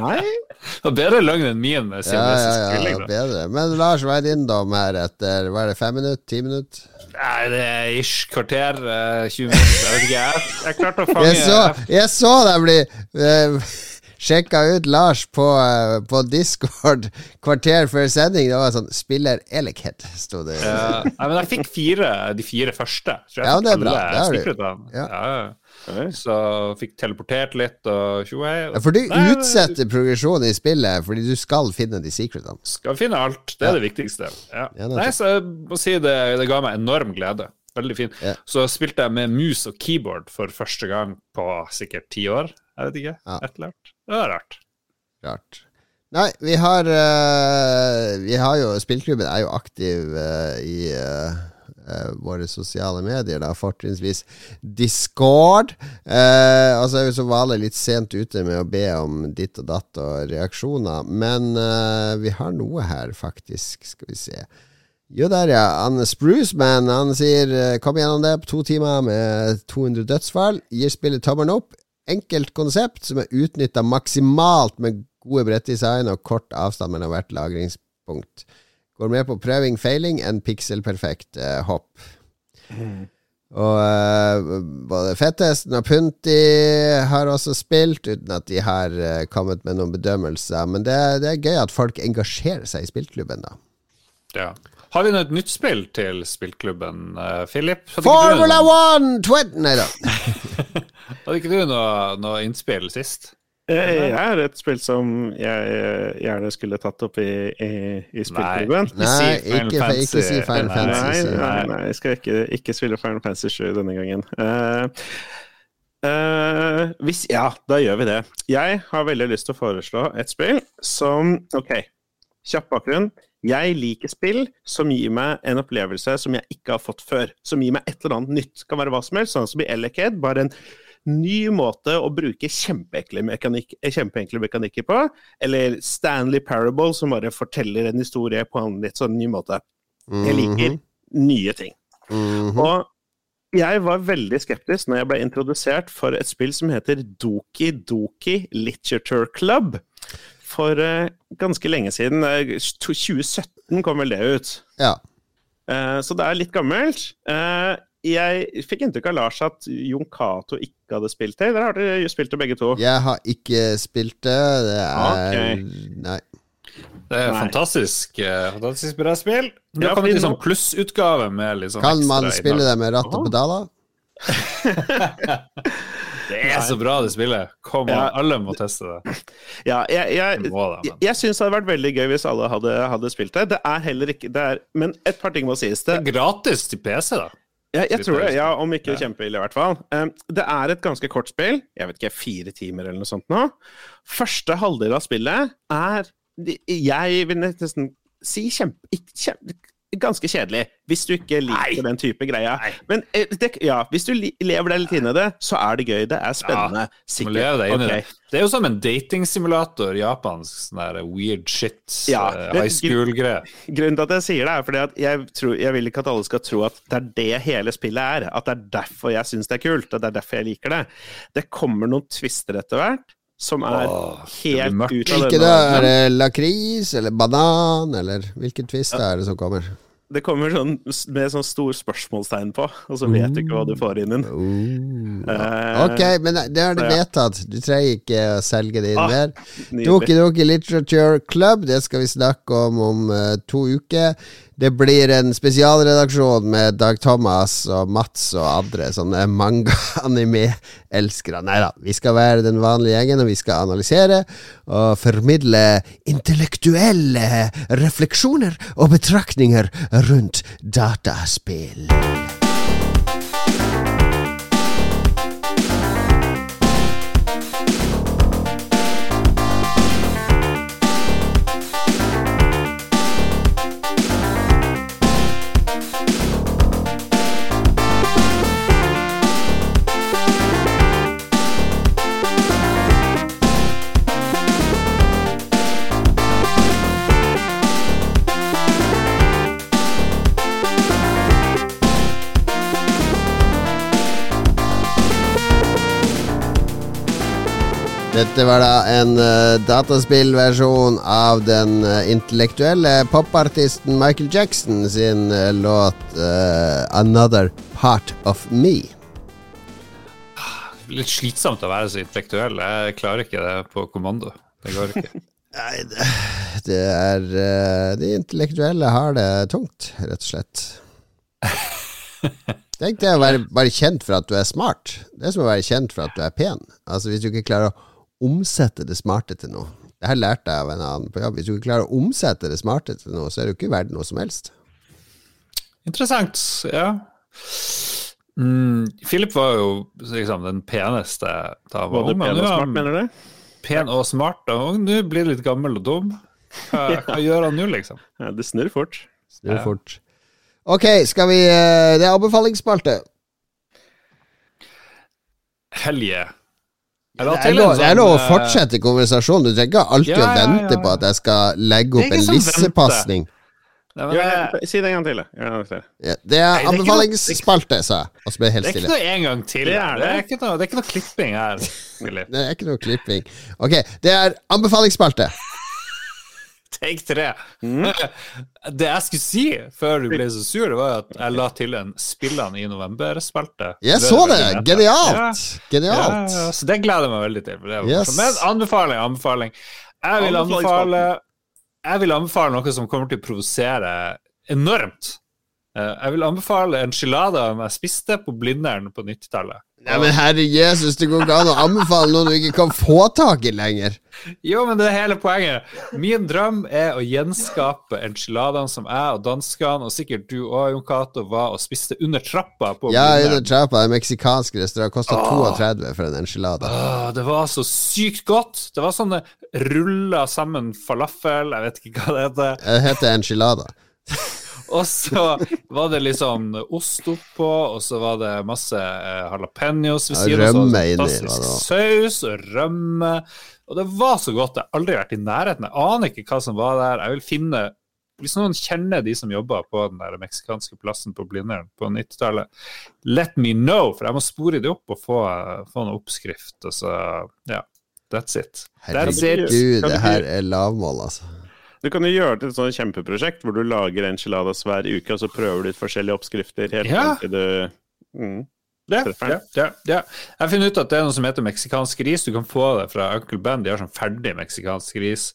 Nei? [laughs] Det er bedre løgn enn min Ja, ja, siamesisk ja, bedre. Men Lars, hva er din dom her etter hva er det, fem minutter? Ti minutter? Nei, det er ish kvarter. eh, 20 minutter. Jeg vet ikke. Jeg, jeg klarte å fange Jeg så, jeg så deg bli uh, sjekka ut Lars på, eh, på Discord kvarter før sending. Det var sånn 'Spiller Elekhet', sto det. Ja, men jeg fikk fire, de fire første. Ja, det er bra. Det har du. Ja. Ja, ja. Så fikk teleportert litt og tjohei. Ja, For du Nei, utsetter progresjonen i spillet fordi du skal finne de secretene. Skal finne alt. Det er det viktigste. Ja. Ja, det er Nei, så jeg må si det, det ga meg enorm glede. Veldig fin. Ja. Så spilte jeg med mus og keyboard for første gang på sikkert ti år. Jeg vet ikke. Ja. Et eller annet. Det var rart. Rart. Nei, vi har uh, Vi har jo Spillklubben er jo aktiv uh, i eh, eh, våre sosiale medier, da, fortrinnsvis Discord. Uh, og så er vi som vanlig litt sent ute med å be om ditt og datt og reaksjoner, men eh, vi har noe her, faktisk. Skal vi se. Jo, der, ja. Han Spruceman han sier eh, 'kom gjennom det på to timer med 200 dødsfall'. Gir spillet tommelen opp. Enkelt konsept som er utnytta maksimalt med gode brettdesign og kort avstand mellom hvert lagringspunkt. Går mer på prøving, feiling enn pikselperfekt eh, hopp. Og eh, både Fettesten og Punti har også spilt, uten at de har eh, kommet med noen bedømmelser. Men det, det er gøy at folk engasjerer seg i spillklubben, da. Ja. Har vi noe et nytt spill til spillklubben, eh, Philip? Hadde Formula One! 1! 20! Nei da. [laughs] Hadde ikke du noe, noe innspill sist? Jeg, jeg er et spill som jeg eh, gjerne skulle tatt opp i, i, i spillklubben. Ikke Nei, si Final ikke, ikke si Final Nei, Fantasy. Nei, nei, jeg. nei, jeg skal ikke, ikke spille Final Fantasy 7 denne gangen. Uh, uh, hvis, ja, da gjør vi det. Jeg har veldig lyst til å foreslå et spill som Ok, kjapp bakgrunn. Jeg liker spill som gir meg en opplevelse som jeg ikke har fått før. Som gir meg et eller annet nytt. Kan være hva som helst, sånn som i Eleked. Bare en ny måte å bruke kjempeenkle, mekanik kjempeenkle mekanikker på. Eller Stanley Parable, som bare forteller en historie på en litt sånn ny måte. Jeg liker nye ting. Mhm. Og jeg var veldig skeptisk når jeg ble introdusert for et spill som heter Doki Doki Literature Club. For uh, ganske lenge siden. eh, 2017 kom vel det ut. Ja. Uh, så det er litt gammelt. Jeg fikk inntrykk av Lars at Jon Cato ikke hadde spilt det. Dere har dere spilt det begge to. Jeg har ikke spilt det. Det er okay. Nei. Det er Nei. fantastisk, eh, fantastisk bra spill. Det Ja, har kommet i sånn plussutgave med litt sånn Kan man spille det med ratt og pedaler? Det er så bra, det spillet. Kom an, Ja. alle må teste det. Ja, jeg, jeg, jeg, jeg syns det hadde vært veldig gøy hvis alle hadde, hadde spilt det. Det er heller ikke det er, Men et par ting må sies. Det Det, er gratis til PC, da. Jeg, jeg tror det, ja, om ikke kjempeille, i hvert fall. Um, det er et ganske kort spill. Jeg vet ikke, fire timer eller noe sånt nå. Første halvdel av spillet er Jeg vil nesten si kjempe... ikke kjempe Ganske kjedelig, hvis du ikke liker den type greia. Men eh, det, ja, hvis du lever deg litt inn i det, så er det gøy. Det er spennende. Ja, sikkert. leve deg inn i Ok. det. Det er jo som en datingsimulator, japansk sånn der weird shit, Ja, men, high school-greie. Grunnen til at jeg sier det, er fordi at jeg, tror, jeg vil ikke at alle skal tro at det er det hele spillet er. At det er derfor jeg syns det er kult, at det er derfor jeg liker det. Det kommer noen twister etter hvert som er Åh, helt ut av denne? Er det lakris eller banan, eller hvilken twist er det som kommer? Det kommer sånn med sånn stor spørsmålstegn på, og så vet du ikke hva du får inn Oh. Eh, Ok, men det har du så vedtatt. Du trenger ikke å selge det inn Ah, mer. Doki Doki Literature Club, det skal vi snakke om om uh, to uker. Det blir en spesialredaksjon med Dag Thomas og Mats og andre sånne manga-anime-elskere. Nei da, vi skal være den vanlige gjengen, og vi skal analysere og formidle intellektuelle refleksjoner og betraktninger rundt dataspill. Dette var da en uh, dataspillversjon av den uh, intellektuelle popartisten Michael Jackson sin uh, låt 'Another Part of Me'. Litt slitsomt å være så intellektuell. Jeg klarer ikke det på kommando. Det går ikke. [laughs] Nei, det, det er De intellektuelle har det tungt, rett og slett. [laughs] Tenk det å være bare kjent for at du er smart. Det er som å være kjent for at du er pen. Altså Hvis du ikke klarer å omsette det smarte til noe. Det her lærte jeg av en annen på jobb. Hvis du ikke klarer å omsette det smarte til noe, så er du ikke verdt noe som helst. Interessant, ja. Mm, Philip var jo liksom den peneste da han var ung. pen og smart, mener du? Pen og smart, da. og nå blir han litt gammel og dum. Hva, [laughs] hva gjør han nå, liksom? Ja, det snurrer fort. Snur Ja. fort. Ok, skal vi eh, Det er anbefalingsspalte. Helge. Jeg Det er lov, det er lov å sånn, eh, fortsette konversasjonen. Du trenger ikke alltid Ja, å ja, vente på at jeg skal legge opp en sånn lissepasning. Si det en gang til. det. Ja, er anbefalingsspalte, sa jeg. Og så ble det helt det er ikke noe en gang til. Det er ikke noe klipping her. Det er ikke noe klipping. Ok, det er anbefalingsspalte. [laughs] Take tre. Mm. [laughs] Det jeg skulle si før du ble så sur, det var at jeg la til en Spillene i november-spalte. Jeg så det! Genialt! Genialt. ja, så det gleder jeg meg veldig til. Yes. Men anbefaling, anbefaling. Jeg vil anbefale Jeg vil anbefale noe som kommer til å provosere enormt. Eh, Jeg vil anbefale enchilada jeg spiste på Blindern på 90-tallet. Nei, men herre Jesus, det går ikke an å anbefale noe du ikke kan få tak i lenger. Jo, men det er hele poenget. Min drøm er å gjenskape enchiladene som jeg og danskene, og sikkert du òg, Jon Cato, var og spiste under trappa på Ja, under trappa, en meksikansk restaurant, kosta 32 for en enchilada. Åh, det var så sykt godt. Det var sånne rulla sammen falafel, jeg vet ikke hva det heter. Det heter enchilada. Og så var det liksom ost oppå, og så var det masse eh, jalapeños ved siden av. Fantastisk saus og rømme. Og det var så godt. Jeg har aldri vært i nærheten. Jeg aner ikke hva som var der. Jeg vil finne Hvis noen kjenner de som jobber på den der meksikanske plassen på Blindern på 90-tallet, let me know, for jeg må spore det opp og få, få en oppskrift. Og så Ja, that's it. That's it. Herregud, det her er lavmål, altså. Du kan jo gjøre det til et sånt kjempeprosjekt hvor du lager enchiladas hver uke, og så prøver du ut forskjellige oppskrifter helt Ja. til du mm. Ja, ja, ja. Jeg har funnet ut at det er noe som heter meksikansk ris. Du kan få det fra Uncle Ben. De har sånn ferdig meksikansk ris.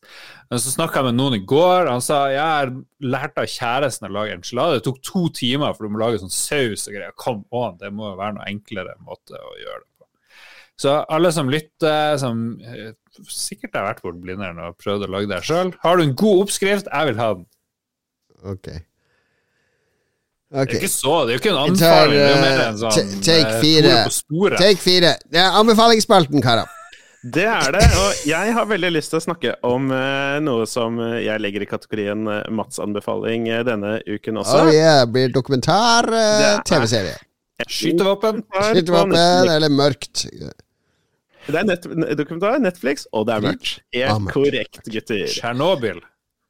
Men så snakka jeg med noen i går, han sa jeg har lært av kjæresten å lage enchilada. Det tok to timer, for du må lage sånn saus og greier. Come on, det må jo være noe enklere måte å gjøre det på. Så alle som lytter, som eh, sikkert har vært bort Blindern og prøvd å lage det sjøl, har du en god oppskrift, jeg vil ha den. Ok. Det er ikke så, det er jo ikke en anbefaling, det er jo mer en eh, sånn take eh, fire. Take fire. Det er anbefalingsspalten, karer. Det er det, og jeg har veldig lyst til å snakke om eh, noe som jeg legger i kategorien Mats anbefaling eh, denne uken også. Oh yeah, blir dokumentar, eh, Det er- TV-serie. Skytevåpen. Skytevåpen eller mørkt. Det er net dokumentar, Netflix, og det er mørkt. Er Helt korrekt, gutter. Tsjernobyl.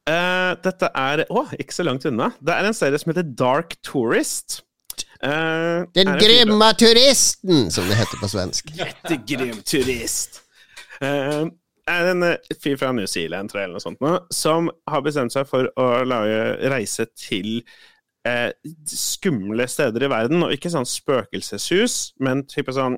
Uh, dette er Å, ikke så langt unna. Det er en serie som heter Dark Tourist. Uh, Den er grimme turisten, som det heter på svensk. [laughs] Jettegrim turist. Uh, er en fyr fra New Zealand, tror jeg, eller noe sånt, nå, som har bestemt seg for å lage reise til eh, skumle steder i verden. Og ikke sånn spøkelseshus, men type sånn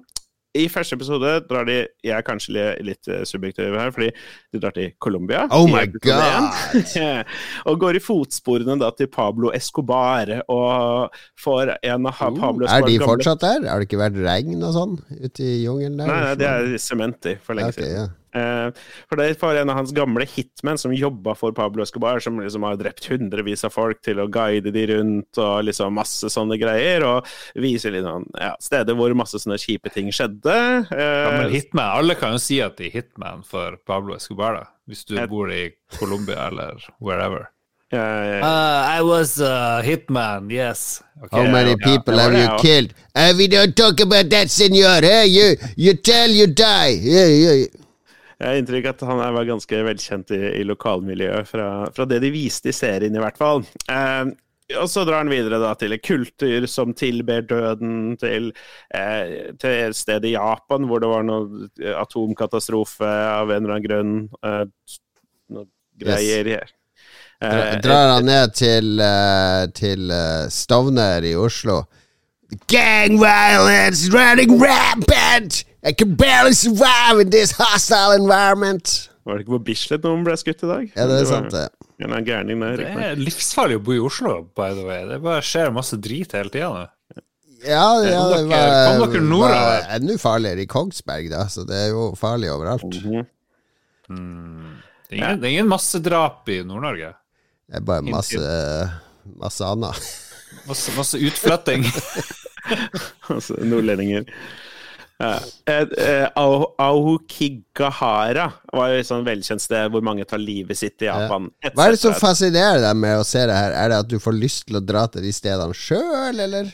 I første episode drar de Jeg er kanskje litt eh, subjektiv her, fordi de drar til Colombia. Oh my god! [laughs] og går i fotsporene da til Pablo Escobar og får en av Pablo Er de fortsatt der? Har det ikke vært regn og sånn ute i jungelen der? Nei, nei, det er sement i, for lenge okay, siden. ja. Eh, for det var en av hans gamle hitmen som jobba for Pablo Escobar, som liksom har drept hundrevis av folk til å guide de rundt og liksom masse sånne greier, og viser litt sånn ja, steder hvor masse sånne kjipe ting skjedde. Eh, men hitman. Alle kan jo si at de er hitman for Pablo Escobar, da. Hvis du Jeg- bor i Colombia eller wherever. Uh, I was a hitman, yes. How many people have you killed? Uh, we don't talk about that, senor. Hey, you, you tell you die. Yeah, yeah. Jeg har inntrykk at han var ganske velkjent i, i lokalmiljøet, fra, fra det de viste i serien, i hvert fall. Eh, og så drar han videre da til kulter som tilber døden, til, eh, til et sted i Japan hvor det var noe atomkatastrofe av en eller annen grunn. Eh, noe greier her. Dra, Eh, drar han ned til, uh, til Stovner i Oslo. Gang violence running rampant! I can barely survive in this hostile environment. Var det ikke på Bislett noen ble skutt i dag? Ja, det er det sant, det. Eller annen der. Det er livsfarlig å bo i Oslo, by the way. Det bare skjer masse drit hele tida. Ja, ja det var, kom dere nordover? var enda farligere i Kongsberg, da, så det er jo farlig overalt. Mhm. Det er ingen, det er ingen massedrap i Nord-Norge. Det er bare masse, masse annet. Masse, masse utflytting. [laughs] Altså, nordlendinger. Eh, eh, Aokigahara var jo et sånn velkjent sted hvor mange tar livet sitt i Japan. Ja. Hva er det som fascinerer deg med å se det her? Er det at du får lyst til å dra til de stedene sjøl, eller?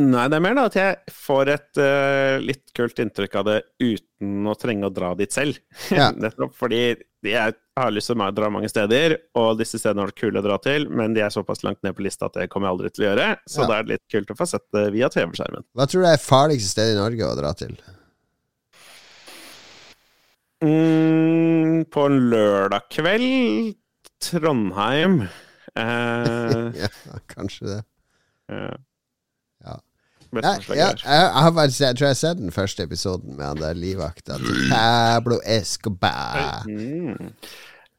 Nei, det er mer da at jeg får et uh, litt kult inntrykk av det uten å trenge å dra dit selv. Ja. [laughs] Nettopp fordi jeg har lyst til å dra mange steder, og disse stedene har vært kule å dra til, men de er såpass langt ned på lista at det kommer jeg aldri til å gjøre. Så Ja. da er det litt kult å få sett det via TV-skjermen. Hva tror du er farligste sted i Norge å dra til? Mm, på en lørdag kveld Trondheim. Eh, [laughs] Ja, kanskje det. Ja. Forslag ja, jeg, har bare, jeg tror jeg har sett den første episoden med han der livvakta til Pablo Escobar. Mm.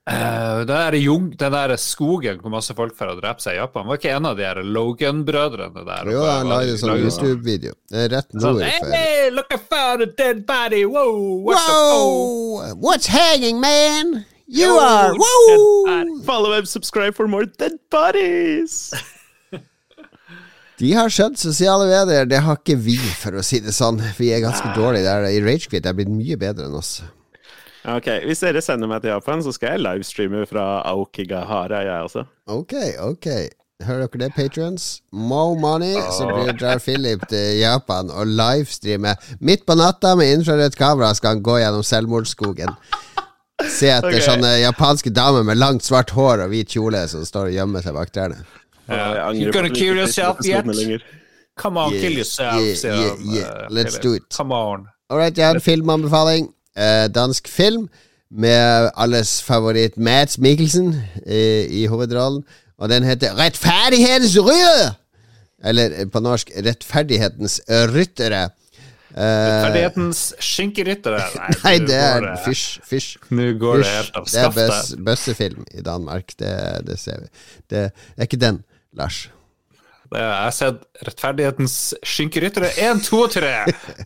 Eh, det er jung, den der skogen hvor masse folk får å drepe seg i Japan, var ikke en av de her Logan-brødrene der? Jo, han lagde sånn YouTube-video. Rett sånn, nord for Hey, look, I found a dead body! Whoa, what the! What's hanging, man? You Yo, are! Whoa! Follow and subscribe for more dead bodies! [laughs] De har skjønt sosiale medier, det har ikke vi, for å si det sånn. Vi er ganske dårlige der. I Ragequit er blitt mye bedre enn oss. Ok, Hvis dere sender meg til Japan, så skal jeg livestreame fra Aokigahara, jeg også. Ok, ok. Hører dere det, patrons? Mo money, så blir drar Philip til Japan og livestreamer. Midt på natta med infrarødt kamera skal han gå gjennom selvmordsskogen. Se etter okay. sånne japanske damer med langt, svart hår og hvit kjole som står og gjemmer seg bak trærne. Og jeg Yeah. angrer You på gonna kill yourself yet? Come on, Yeah, kill yourself, yeah, sier yeah, han, yeah. eh, Let's do it. Come on. Alright, jeg har en filmanbefaling. Uh, dansk film med alles favoritt Mads Mikkelsen eh, i hovedrollen. Og den heter Rettferdighetens rytter! Eller eh, på norsk Rettferdighetens ryttere. Rettferdighetens Ferdighetens skinkeryttere. [laughs] nei, nei, det er fysj, fysj. Nå går det helt av Det er bøssefilm i Danmark. Det, det ser vi. Det, det er ikke den, Lars. Jeg har sett Rettferdighetens skinkeryttere 1, 2 og 3.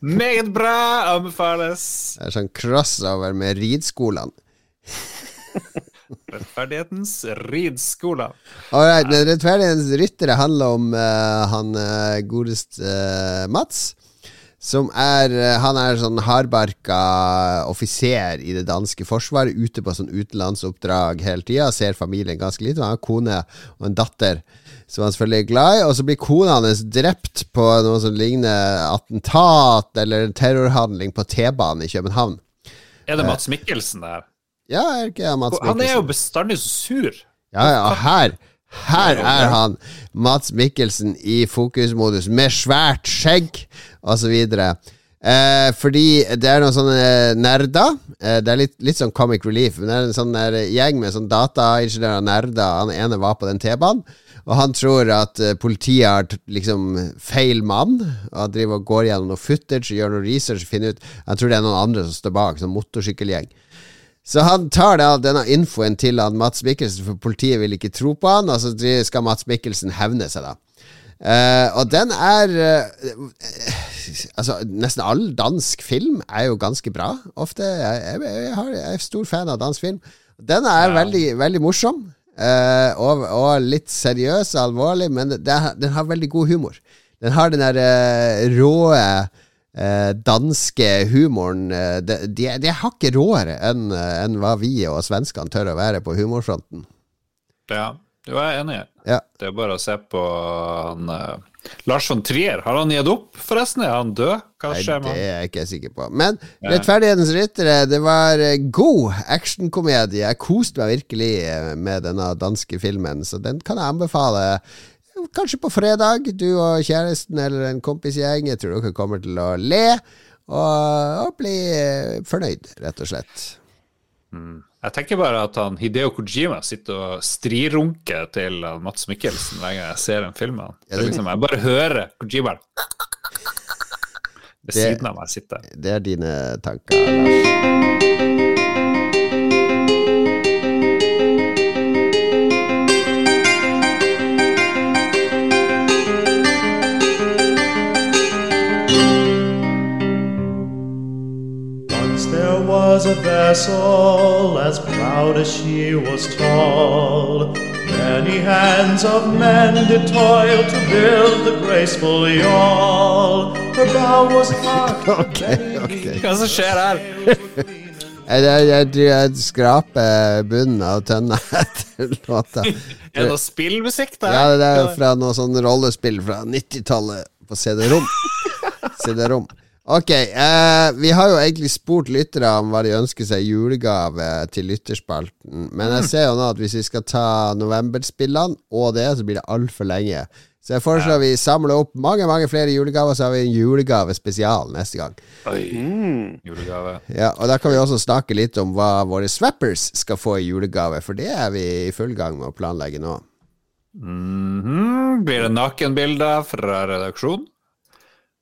Meget bra! Anbefales. Det er sånn crossover med ridskolene. Rettferdighetens ridskoler. Alright, men Rettferdighetens ryttere handler om uh, han uh, godest uh, Mats. Som er Han er sånn hardbarka offiser i det danske forsvaret, ute på sånn utenlandsoppdrag hele tida. Ser familien ganske lite. Han har kone og en datter som han selvfølgelig er glad i. Og så blir kona hans drept på noe som ligner attentat eller terrorhandling på T-banen i København. Er det Mats Mikkelsen der? Ja, er ikke Mats Mats Han er jo bestandig så sur. Ja, ja, her Her er han, Mats Mikkelsen, i fokusmodus, med svært skjegg osv. Eh, fordi det er noen sånne nerder. Eh, det er litt, litt sånn comic relief. Men det er en sånn gjeng med sånn dataingeniører og nerder. Han ene var på den T-banen. Og han tror at eh, politiet har liksom feil mann. Og han driver og går gjennom noe footage gjør noe research finner ut Han tror det er noen andre som står bak, sånn motorsykkelgjeng. Så han tar da denne infoen til han Mats Mikkelsen, for politiet vil ikke tro på han, og så skal Mats Mikkelsen hevne seg, da. Uh, og den er uh, Altså, nesten all dansk film er jo ganske bra, ofte. Jeg, jeg, jeg, har, jeg er stor fan av dansk film. Den er veldig, veldig morsom, eh, og, og litt seriøs og alvorlig, men det, det, den har veldig god humor. Den har den der uh, råe uh, danske humoren. eh, de, de, de er hakket råere enn eh, enn hva vi og svenskene tør å være på humorfronten. Ja, jeg er enig. Ja. Det er bare å se på han uh, Lars von Trier. Har han gitt opp, forresten? Er han død? Hva skjer med det er jeg ikke sikker på. Men Rettferdighetens ryttere, det var eh, god actionkomedie. Jeg koste meg virkelig eh, med denne danske filmen, så den kan jeg anbefale. Kanskje på fredag, du og kjæresten eller en kompisgjeng. Jeg tror dere kommer til å le og, og bli fornøyd, rett og slett. Jeg tenker bare at han Hideo Kojima sitter og strirunker til Mats Mikkelsen hver gang jeg ser den filmen. Det liksom, jeg bare hører Kojima ved siden av meg sitte. Det er dine tanker, Lars. A vessel as proud as she was tall. Many hands of men did toil to build the graceful yawl. Her bow was hard. [laughs] Ok, ok. Hva som skjer her? Jeg, jeg, jeg, jeg skraper bunnen av tønna [laughs] etter låta. Er det noe spillmusikk der? Ja, det er jo fra noe sånn rollespill fra 90-tallet på CD-rom. [laughs] CD-rom. Ok, eh, vi har jo egentlig spurt lyttere om hva de ønsker seg i julegave til lytterspalten. Men jeg ser jo nå at hvis vi skal ta novemberspillene og det, så blir det altfor lenge. Så jeg foreslår vi samler opp mange mange flere julegaver, så har vi en julegavespesial neste gang. Oi, Mm. julegave. Ja, Og da kan vi også snakke litt om hva våre swappers skal få i julegave, for det er vi i full gang med å planlegge nå. Mhm. Blir det nakenbilder fra redaksjonen?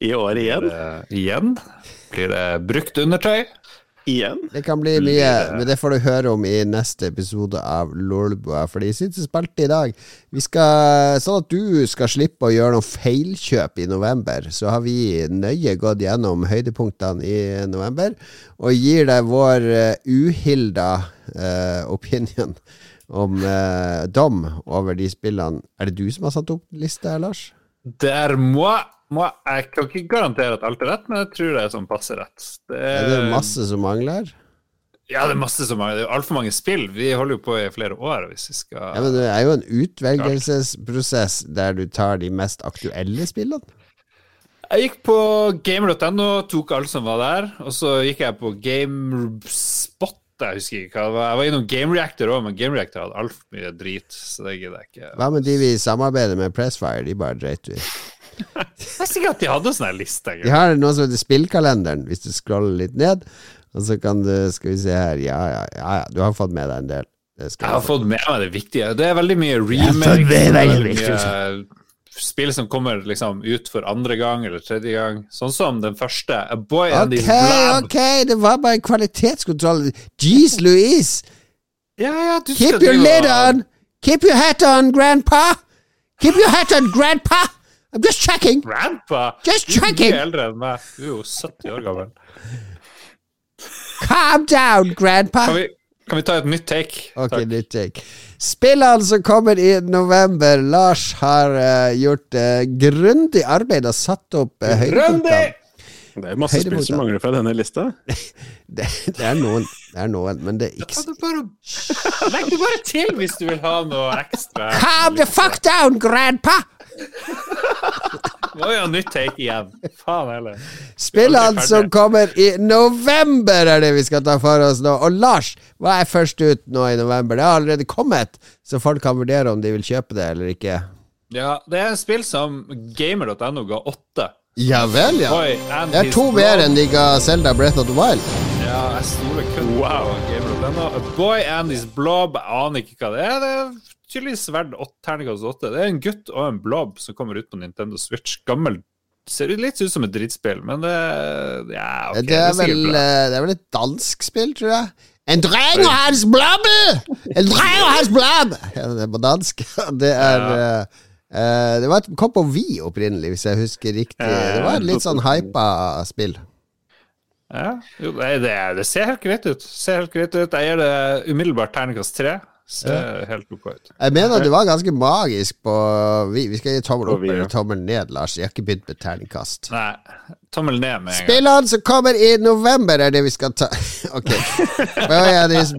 I år igjen. Eh, igjen? Blir det brukt undertøy? Igjen. Det kan bli mye, men det får du høre om i neste episode av Lolbua. For de det spilte i dag vi skal, Sånn at du skal slippe å gjøre noen feilkjøp i november, så har vi nøye gått gjennom høydepunktene i november, og gir deg vår uh, uhilda uh, opinion om uh, dom over de spillene. Er det du som har satt opp lista, Lars? Det er moi. Moi. Jeg kan ikke garantere at alt er rett, men jeg tror det er sånn passe rett. Det Er det masse som mangler? Ja, det er masse som mangler. Det er altfor mange spill. Vi holder jo på i flere år hvis vi skal Ja, men Det er jo en utvelgelsesprosess der du tar de mest aktuelle spillene. Jeg gikk på gamer.no, tok alt som var der, og så gikk jeg på GameSpot. Jeg husker ikke hva det var. Jeg var innom Game Reactor òg, men Game Reactor hadde altfor mye drit, så det gidder jeg ikke. Hva med de vi samarbeider med Pressfire? De bare dreit vi. Jeg visste ikke at de hadde sånn her liste. De har noe som heter Spillkalenderen, hvis du scroller litt ned. Og så kan du Skal vi se her Ja, ja, ja, ja. du har fått med deg en del. Det skal Jeg har fått med meg det viktige. Det er veldig mye remakes. det er veldig mye spill som kommer liksom ut for andre gang eller tredje gang. Sånn som den første. A Boy and His Ok, Blab. ok, det var bare kvalitetskontroll. Jeez Louise! Ja, ja, du Keep skal your lid on! Keep your hat on, grandpa! Keep your hat on, grandpa! I'm just checking! Grandpa! Just Du er checking. mye eldre enn meg. Du er jo 70 år gammel. Calm down, grandpa! Kan vi, kan vi ta et nytt take? Ok, Takk. nytt take. Spillene som kommer i november. Lars har uh, gjort uh, grundig arbeid og satt opp uh, høydepunktene. Det er masse spill som mangler fra denne lista. [laughs] Det, det er noen, det er noen, men det er ikke du bare Legg det bare til hvis du vil ha noe ekstra. Calm the fuck down, grandpa! Må jo ha nytt take igjen. Faen heller. Spillene som kommer i november, er det vi skal ta for oss nå. Og Lars, hva er først ut nå i november? Det har allerede kommet, så folk kan vurdere om de vil kjøpe det eller ikke. Ja, det er en spill som gamer.no ga åtte Ja vel, ja. Det er to mer enn de ga Zelda Breath of the Wild. Ja, jeg stoler kun Wow. på Gamer of Denne. A Boy and His Blob. Jeg aner ikke hva det er. Det er tydeligvis verdt terningkast åtte. Det er en gutt og en blob som kommer ut på Nintendo Switch. Gammel. Ser litt ut som et drittspill, men det Ja, ok. det, er vel, eh, det er vel et dansk spill, tror jeg. En dreng og hans blobbel! En dreng og hans blobb! Ja, det er på dansk. [laughs] Det er ja. uh, Det var et kom på Vi opprinnelig, hvis jeg husker riktig. Det var et litt sånn hypa spill. Ja, jo, det, det, det ser helt greit ut. Ser helt greit ut. Jeg gir det umiddelbart terningkast tre. Ser helt ok ut. Jeg mener det var ganske magisk på Vi, vi skal gi tommel opp eller tommel ned, Lars. Jeg har ikke begynt med terningkast. Nei, tommel ned med en gang. Spillene som kommer i november, er det vi skal ta. [laughs] Ok.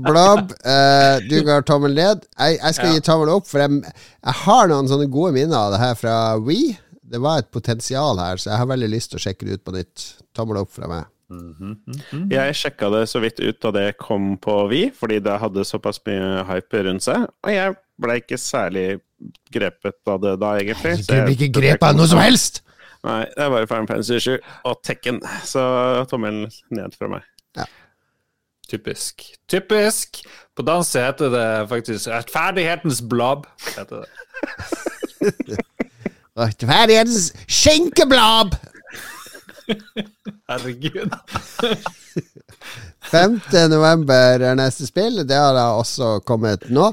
Blob. uh, du ga tommel ned. Jeg, jeg skal Ja. gi tommel opp, for jeg, jeg har noen sånne gode minner av det her fra We. Det var et potensial her, så jeg har veldig lyst til å sjekke det ut på nytt. Tommel opp fra meg. Jeg sjekka det så vidt ut da det kom på Vi, fordi det hadde såpass mye hype rundt seg. Og jeg ble ikke særlig grepet av det da, egentlig. Blir ikke grepet av noe som helst! Nei, det er bare Final Fantasy 7 og Tekken, så tommelen ned fra meg. Typisk. Typisk. På dans heter det faktisk Rettferdighetens blob. Heter det. [laughs] Rettferdighetens skjenkeblab! [laughs] Herregud. 5. november er neste spill. Det har da også kommet nå.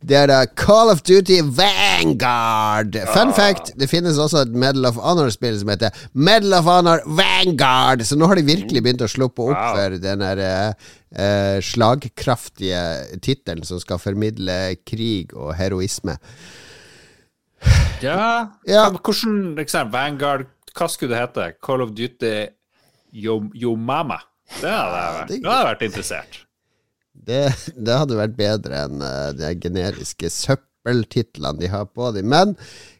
Det er da Call of Duty Vanguard. Fun fact, det finnes også et Medal of Honor-spill som heter Medal of Honor Vanguard. Så nå har de virkelig begynt å sluppe opp for den der eh, eh, slagkraftige tittelen som skal formidle krig og heroisme. Ja, Ja. Hvordan eksempel, Vanguard, hva skulle det hete? Call of Duty Yo, Yo Mama? Det hadde jeg vært, hadde jeg vært interessert. Det, det hadde vært bedre enn uh, de generiske søppeltitlene de har på dem. Men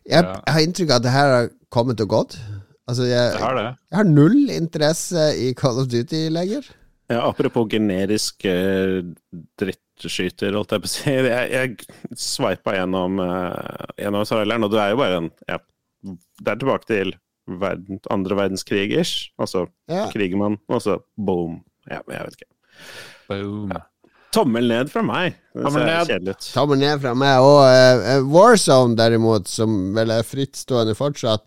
jeg, Ja. jeg har inntrykk av at det her har kommet og gått. Altså, jeg, Det har det. jeg har null interesse i Call of Duty lenger. Ja, apropos generisk eh, drittskyter, holdt jeg på å si. Jeg, jeg sveipa gjennom, uh, gjennom traileren, og det er jo bare en ja, Det er tilbake til verden, andre verdenskrig-ish. Altså Ja. kriger man, og så boom. Ja, jeg vet ikke. Boom. Tommel ned fra meg. Tommel ned. Tommel ned fra meg. Og uh, Warzone, derimot, som vel er frittstående fortsatt,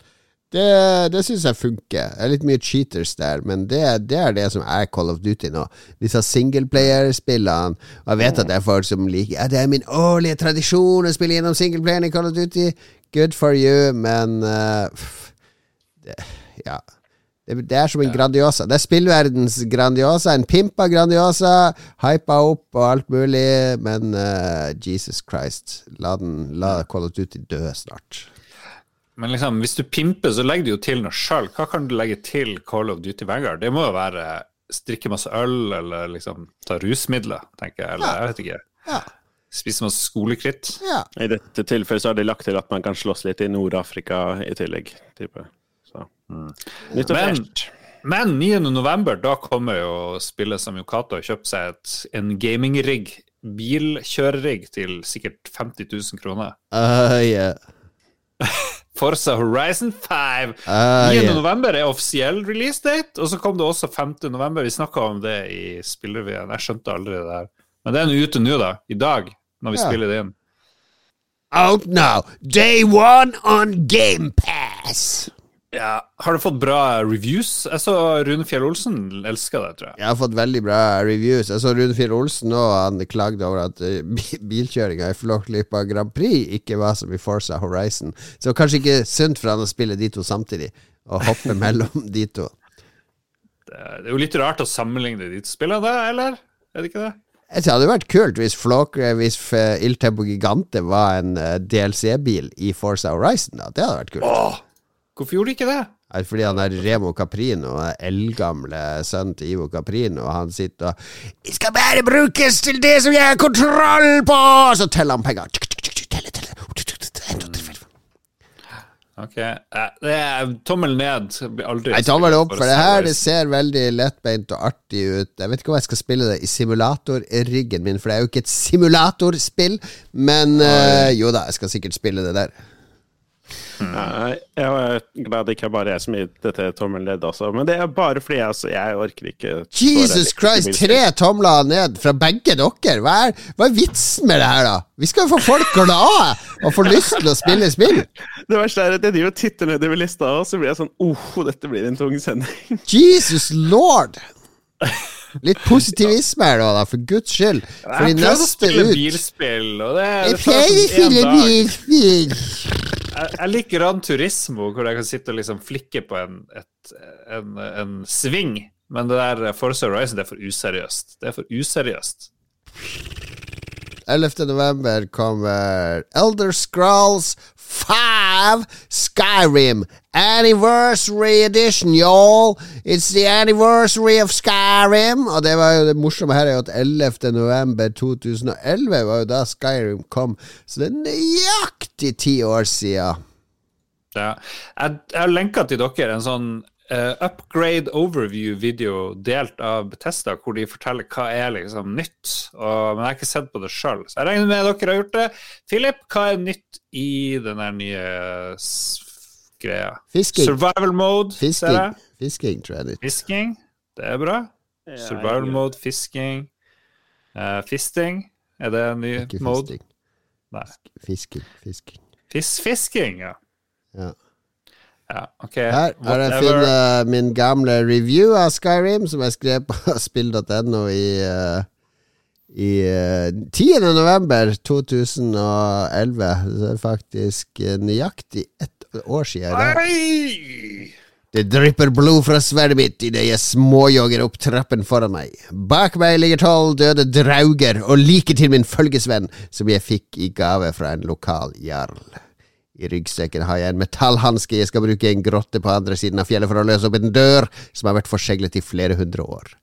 det, det syns jeg funker. Det er litt mye cheaters der, men det, det er det som er Call of Duty nå. Disse singleplayer-spillene. Og jeg vet at det er folk som liker Ja, det er min årlige tradisjon å spille gjennom singleplayeren i Call of Duty. Good for you, men det, [laughs] Ja. Det, det er som en Grandiosa. Det er spillverdens Grandiosa. En pimpa Grandiosa, hypa opp og alt mulig, men uh, Jesus Christ, la, den, la Call of Duty dø snart. Men liksom, hvis du pimper, så legger du jo til noe sjøl. Hva kan du legge til Call of Duty Vanguard? Det må jo være strikke masse øl, eller liksom ta rusmidler, tenker jeg. Eller jeg vet ikke. Ja. Spise masse skolekritt. Ja. I dette tilfellet så har de lagt til at man kan slåss litt i Nord-Afrika i tillegg. Type. Så. Nytt og Men- fresht. Men 9. november, da kommer jo spillet som Yokato har kjøpt seg et, en gaming-rigg, bilkjørerigg, til sikkert 50 000 kroner. Uh, yeah. [laughs] Forza Horizon 5! Uh, 9. yeah. november er offisiell release date, og så kom det også 5. november. Vi snakka om det i spillrevyen, jeg skjønte aldri det der. Men det er nå ute nå, da. I dag, når vi yeah. spiller det inn. Out now, day one on Game Pass. Ja, Har du fått bra reviews? Jeg så Rune Fjell Olsen elska det, tror jeg. Jeg har fått veldig bra reviews. Jeg så Rune Fjell Olsen og han klagde over at uh, bilkjøringa i Flåklypa Grand Prix ikke var som i Forza Horizon. Så kanskje ikke sunt for han å spille de to samtidig, og hoppe [laughs] mellom de to. Det er jo litt rart å sammenligne de to spillene, da, eller? Er det ikke det? Jeg tror det hadde vært kult hvis Flåklypa Hvis uh, Il Tempo Gigante var en DLC-bil i Forza Horizon. Da. Det hadde vært kult. Åh, hvorfor gjorde de ikke det? Nei, Fordi han er Remo Caprino, eldgamle sønnen til Ivo Caprino, og han sitter og Det skal bare brukes til det som jeg har kontroll på! Så teller han penger. Ok, eh, det er Tommel ned. Blir aldri Nei, tommel opp, for det her det ser veldig lettbeint og artig ut. Jeg vet ikke om jeg skal spille det i simulatorryggen min, for det er jo ikke et simulatorspill. Men eh, jo da, jeg skal sikkert spille det der. Nei, jeg er glad det ikke er bare jeg som gir dette tommelleddet ned også, men det er bare fordi jeg, altså, jeg orker ikke Jesus. Christ, tre tomler ned fra begge dere! Hva er, hva er vitsen med det her, da? Vi skal jo få folk glade og få lyst til å spille spill. Det verste er at jeg driver og titter nedover lista, og så blir jeg sånn oh, dette blir en tung sending. [laughs] Jesus lord! Litt positivisme her, da, for guds skyld. For de Jeg prøvde å neste spille ut bilspill, og det, Jeg pleier å sånn en spille dag. bilspill. Jeg, jeg liker Gran Turismo, hvor jeg kan sitte og liksom flikke på en, et, en, en sving. Men det der Forza Horizon, det er for useriøst. Det er for useriøst. 11. november kommer Elder Scrolls 5 Skyrim Anniversary Edition, y'all! It's the anniversary of Skyrim! Og det var jo det morsomme her, er at 11. november 2011 var jo da Skyrim kom. Så det er nøyaktig ti år siden. Ja. Jeg, jeg har lenka til dere en sånn eh, upgrade overview-video delt av Bethesda, hvor de forteller hva er liksom nytt. Og, men jeg har ikke sett på det sjøl, så jeg regner med dere har gjort det. Philip, hva er nytt i den der nye greia? Fisking. Survival mode, ser Fisking, jeg. fisking tror jeg det Fisking, det er bra. Survival mode, fisking. Uh, fisting, er det en ny Ikke mode? fisking. Nei. Fisking, fisking. Fis fisking, ja. Ja. Ja, ok. Her har jeg Whatever. funnet min gamle review av Skyrim, som jeg skrev på [laughs] spill.no i uh, i uh, 10. november 2011. Så det er faktisk eh, nøyaktig ett år siden. Nei! Det drypper blod fra sverdet mitt idet jeg småjogger opp trappen foran meg. Bak meg ligger tolv døde drauger og like til min følgesvenn, som jeg fikk i gave fra en lokal jarl. I ryggsekken har jeg en metallhanske jeg skal bruke i en grotte på andre siden av fjellet for å løse opp en dør som har vært forseglet i flere hundre år.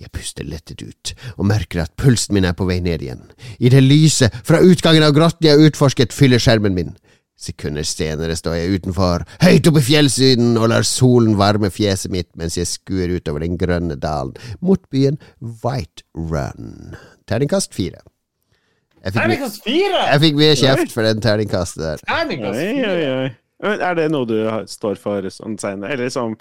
Jeg puster lettet ut, og merker at pulsen min er på vei ned igjen. I det lyset fra utgangen av grotten jeg har utforsket, fyller skjermen min. Sekunder senere står jeg utenfor, høyt oppe i fjellsiden, og lar solen varme fjeset mitt mens jeg skuer utover den grønne dalen mot byen White Run. Terningkast fire. Jeg fikk, Terningkast fire! jeg fikk mye kjeft for den terningkastet der. Terningkast fire! Er det noe du står for sånn senere? Eller liksom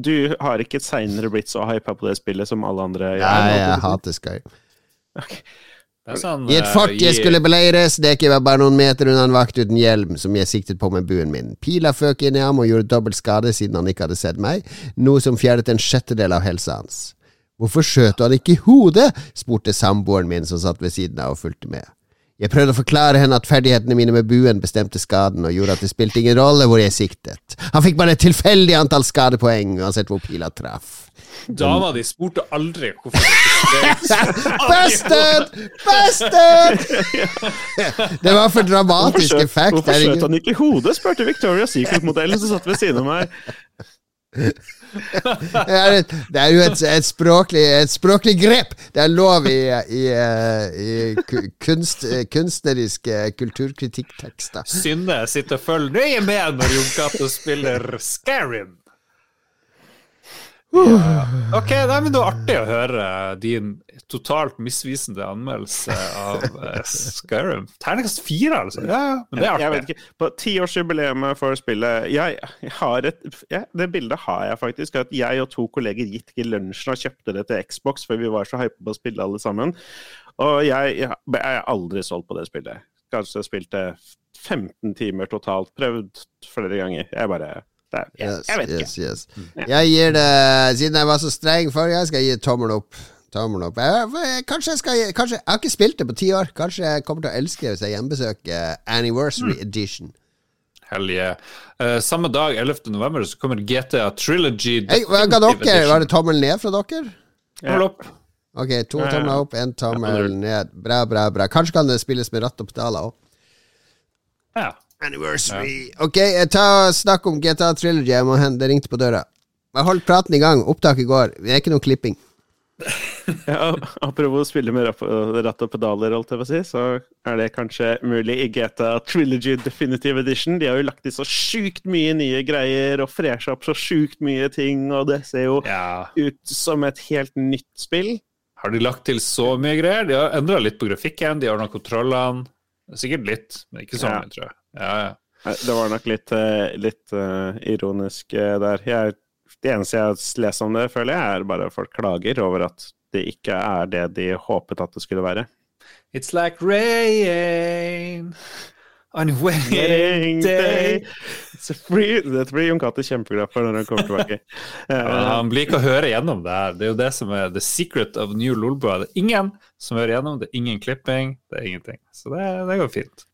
Du har ikke seinere blitt så hypa på det spillet som alle andre gjør? Nei, jeg hater Skype. Det er sånn, I et eh, fort jeg skulle beleires, det ikke var bare noen meter unna en vakt uten hjelm som jeg siktet på med buen min. Pila føk inn i ham og gjorde dobbelt skade siden han ikke hadde sett meg, noe som fjernet en sjettedel av helsa hans. Hvorfor skjøt du han ikke i hodet? spurte samboeren min som satt ved siden av og fulgte med. Jeg prøvde å forklare henne at ferdighetene mine med buen bestemte skaden, og gjorde at det spilte ingen rolle hvor jeg siktet. Han fikk bare et tilfeldig antall skadepoeng, uansett hvor pila traff. Dama di spurte aldri hvorfor. [laughs] Busted! Busted! Det var for dramatisk effekt. Hvorfor skjøt han ikke i hodet, spurte Victoria Secret-modellen som satt ved siden av meg. Det er, et, det er jo et, et, språklig, et språklig grep. Det er lov i, i, eh, i ku- kunst, eh, kunstneriske kulturkritikktekster. Synne sitter og følger nøye med når Jon Cato spiller Skyrim. Ja. Ok, nei, men Det var artig å høre din totalt misvisende anmeldelse av eh, Skyrim. Terningkast fire, altså. Ja, ja, men det er artig. Jeg vet ikke, På tiårsjubileet for spillet jeg, jeg har et, ja, Det bildet har jeg faktisk. At jeg og to kolleger gikk i lunsjen og kjøpte det til Xbox, for vi var så hype på å spille alle sammen. Og jeg, jeg, jeg er aldri solgt på det spillet. Kanskje jeg spilte 15 timer totalt. Prøvd flere ganger. Jeg bare det, jeg, Yes, jeg vet ikke. yes, yes. Jeg gir det Siden jeg var så streng forrige gang, skal jeg gi tommel opp. Tommel opp. Jeg, jeg, kanskje jeg skal gi- kanskje, Jeg har ikke spilt det på ti år. Kanskje jeg kommer til å elske det hvis jeg hjemmebesøker Anniversary Edition. Hell yeah. Uh, samme dag, 11. november, så kommer GTA Trilogy Hey, hva ga dere? Var det tommel ned fra dere? Tommel opp. Ok, to Ja, ja. tomler opp, én tommel ned. Bra, bra, bra. Kanskje kan det spilles med ratt og pedaler òg. Ja. Anniversary. Ok, jeg tar snakk om GTA Trilogy. Jeg må hen. Det ringte på døra. Jeg holdt praten i gang. Opptaket går. Det er ikke noe klipping. [laughs] Ja, apropos spille med ratt og pedaler, holdt jeg på å si, så er det kanskje mulig i GTA Trilogy Definitive Edition. De har jo lagt i så sjukt mye nye greier og fresha opp så sjukt mye ting, og det ser jo ja. ut som et helt nytt spill. Har de lagt til så mye greier? De har endra litt på grafikken, de har ordna kontrollene. Sikkert litt, men ikke så Ja. tror jeg. Ja, ja. Det var nok litt, eh, litt eh, ironisk eh, der. Jeg, det eneste jeg lest om det, føler jeg, er bare at folk klager over at det ikke er det de håpet at det skulle være. It's like rain on a wedding day. It's a free, det blir Jon Cato kjempeglad for når han kommer tilbake. [laughs] Ja, han blir ikke å høre gjennom det her. Det er jo det som er the secret of new Lolbua. Det er ingen som hører gjennom, det er ingen klipping, det er ingenting. Så det, det går fint.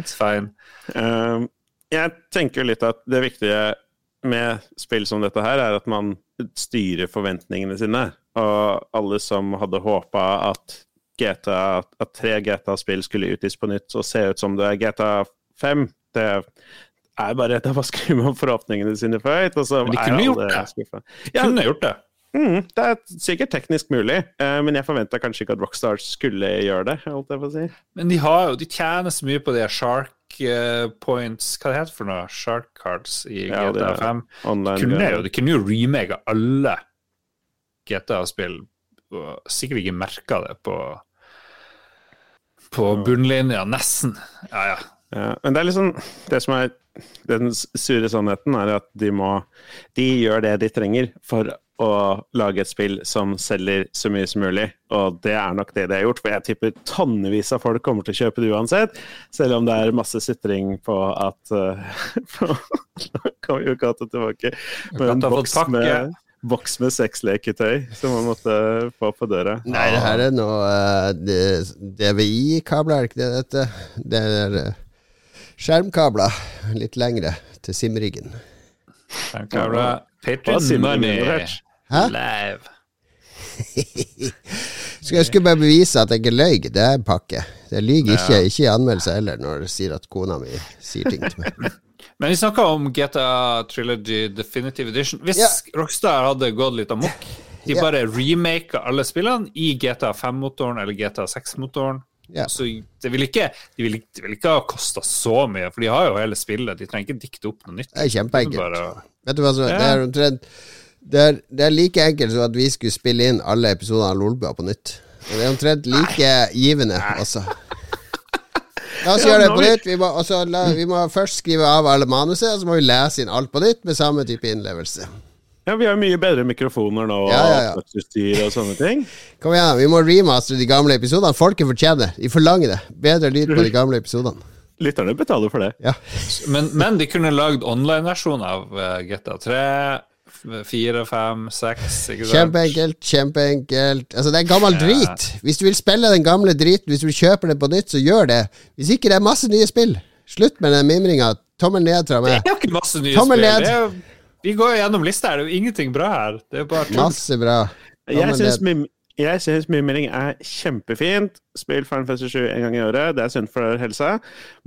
It's fine. Eh, jeg tenker litt at det viktige med spill som dette her, er at man styrer forventningene sine. Og alle som hadde håpa at, GTA, at tre GTA-spill skulle utgis på nytt og se ut som det er GTA 5, det er bare Da skrur man forhåpningene sine for høyt, og så Men de er kunne gjort alle det. skuffa. Ja, Kunne gjort det. Mm, det er sikkert teknisk mulig, eh, men jeg forventa kanskje ikke at Rockstar skulle gjøre det. holdt jeg på å si. Men de har de tjener så mye på de shark eh, points Hva det heter for noe? Shark cards i Ja, GTA er 5. Online Kunne ja. de kunne jo remake alle GTA-spill, sikkert ikke merka det på på bunnlinja, nesten. Ja, ja. Ja, men det er liksom Det som er den sure sannheten, er at de må De gjør det de trenger for å lage et spill som selger så mye som mulig, og det er nok det de har gjort. For jeg tipper tonnevis av folk kommer til å kjøpe det uansett, selv om det er masse sutring på at uh, [laughs] Nå kommer jo katta tilbake med en boks med, boks med sexleketøy som man måtte få på døra. Nei, det her er noe uh, DVI-kabler, er det ikke det dette? Det er uh, skjermkabler litt lengre til det. Hva Patreon money Hæ? live. [laughs] Skal jeg skulle bare bevise at jeg ikke løy. Det er en pakke. Jeg lyver ikke, ikke i anmeldelser heller, når jeg sier at kona mi sier ting til meg. [laughs] Men vi snakka om GTA Trilogy Definitive Edition. Hvis Ja. Rockstar hadde gått litt amok, de Ja. bare remaka alle spillene i GTA 5-motoren eller GTA 6-motoren. Ja. Så det vil ikke, de vil, de vil ikke ha kosta så mye, for de har jo hele spillet. De trenger ikke dikte opp noe nytt. Det er kjempeenkelt. Vet du hva som det, er det, er, det er like enkelt som at vi skulle spille inn alle episodene av Lolbua på nytt. Og det er omtrent like givende altså. [laughs] La oss gjøre det på nytt. Vi må, også la, vi må først skrive av alle manuset, og så må vi lese inn alt på nytt med samme type innlevelse. Ja, vi har mye bedre mikrofoner nå, Ja, ja, ja. og sånne ting. Kom igjen, vi må remastere de gamle episodene. Folket fortjener De forlanger det. Bedre lyd på de gamle episodene. Lytterne betaler for det. Ja. Men, men de kunne lagd online-versjon av eh, GTA 3, 4, 5, 6? Kjempeenkelt, kjempeenkelt. Altså, det er gammel drit. Hvis du vil spille den gamle driten, hvis du vil kjøpe den på nytt, så gjør det. Hvis ikke, det er masse nye spill. Slutt med den mimringa. Tommel ned fra Det er jo ikke masse nye Tommel spill. ned. Det er, jo- vi går jo gjennom lista her, det er jo ingenting bra her. Det er bare tull. Masse bra. Jeg synes syns, jeg syns mimring er kjempefint. Spill Final Fantasy 7 en gang i året, det er sunt for helsa.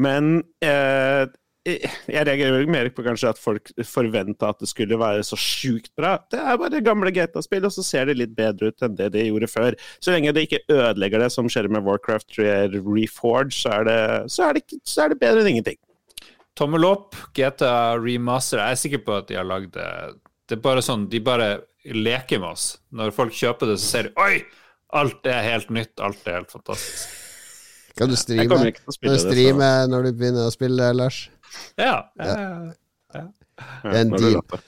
Men eh, jeg reagerer mer på kanskje at folk forventa at det skulle være så sjukt bra. Det er bare gamle GTA-spill, og så ser det litt bedre ut enn det de gjorde før. Så lenge det ikke ødelegger det, som skjer med Warcraft 3 Reforge, så er det, så er det, så er det bedre enn ingenting. Tommel opp, GTA remaster. Jeg er sikker på at de har lagd det. Er bare sånn, de bare leker med oss. Når folk kjøper det, så ser de Oi! Alt er helt nytt, alt er helt fantastisk. Kan du streame, kan du streame det. når du begynner å spille, Lars? Ja. ja. Ja, en når deal.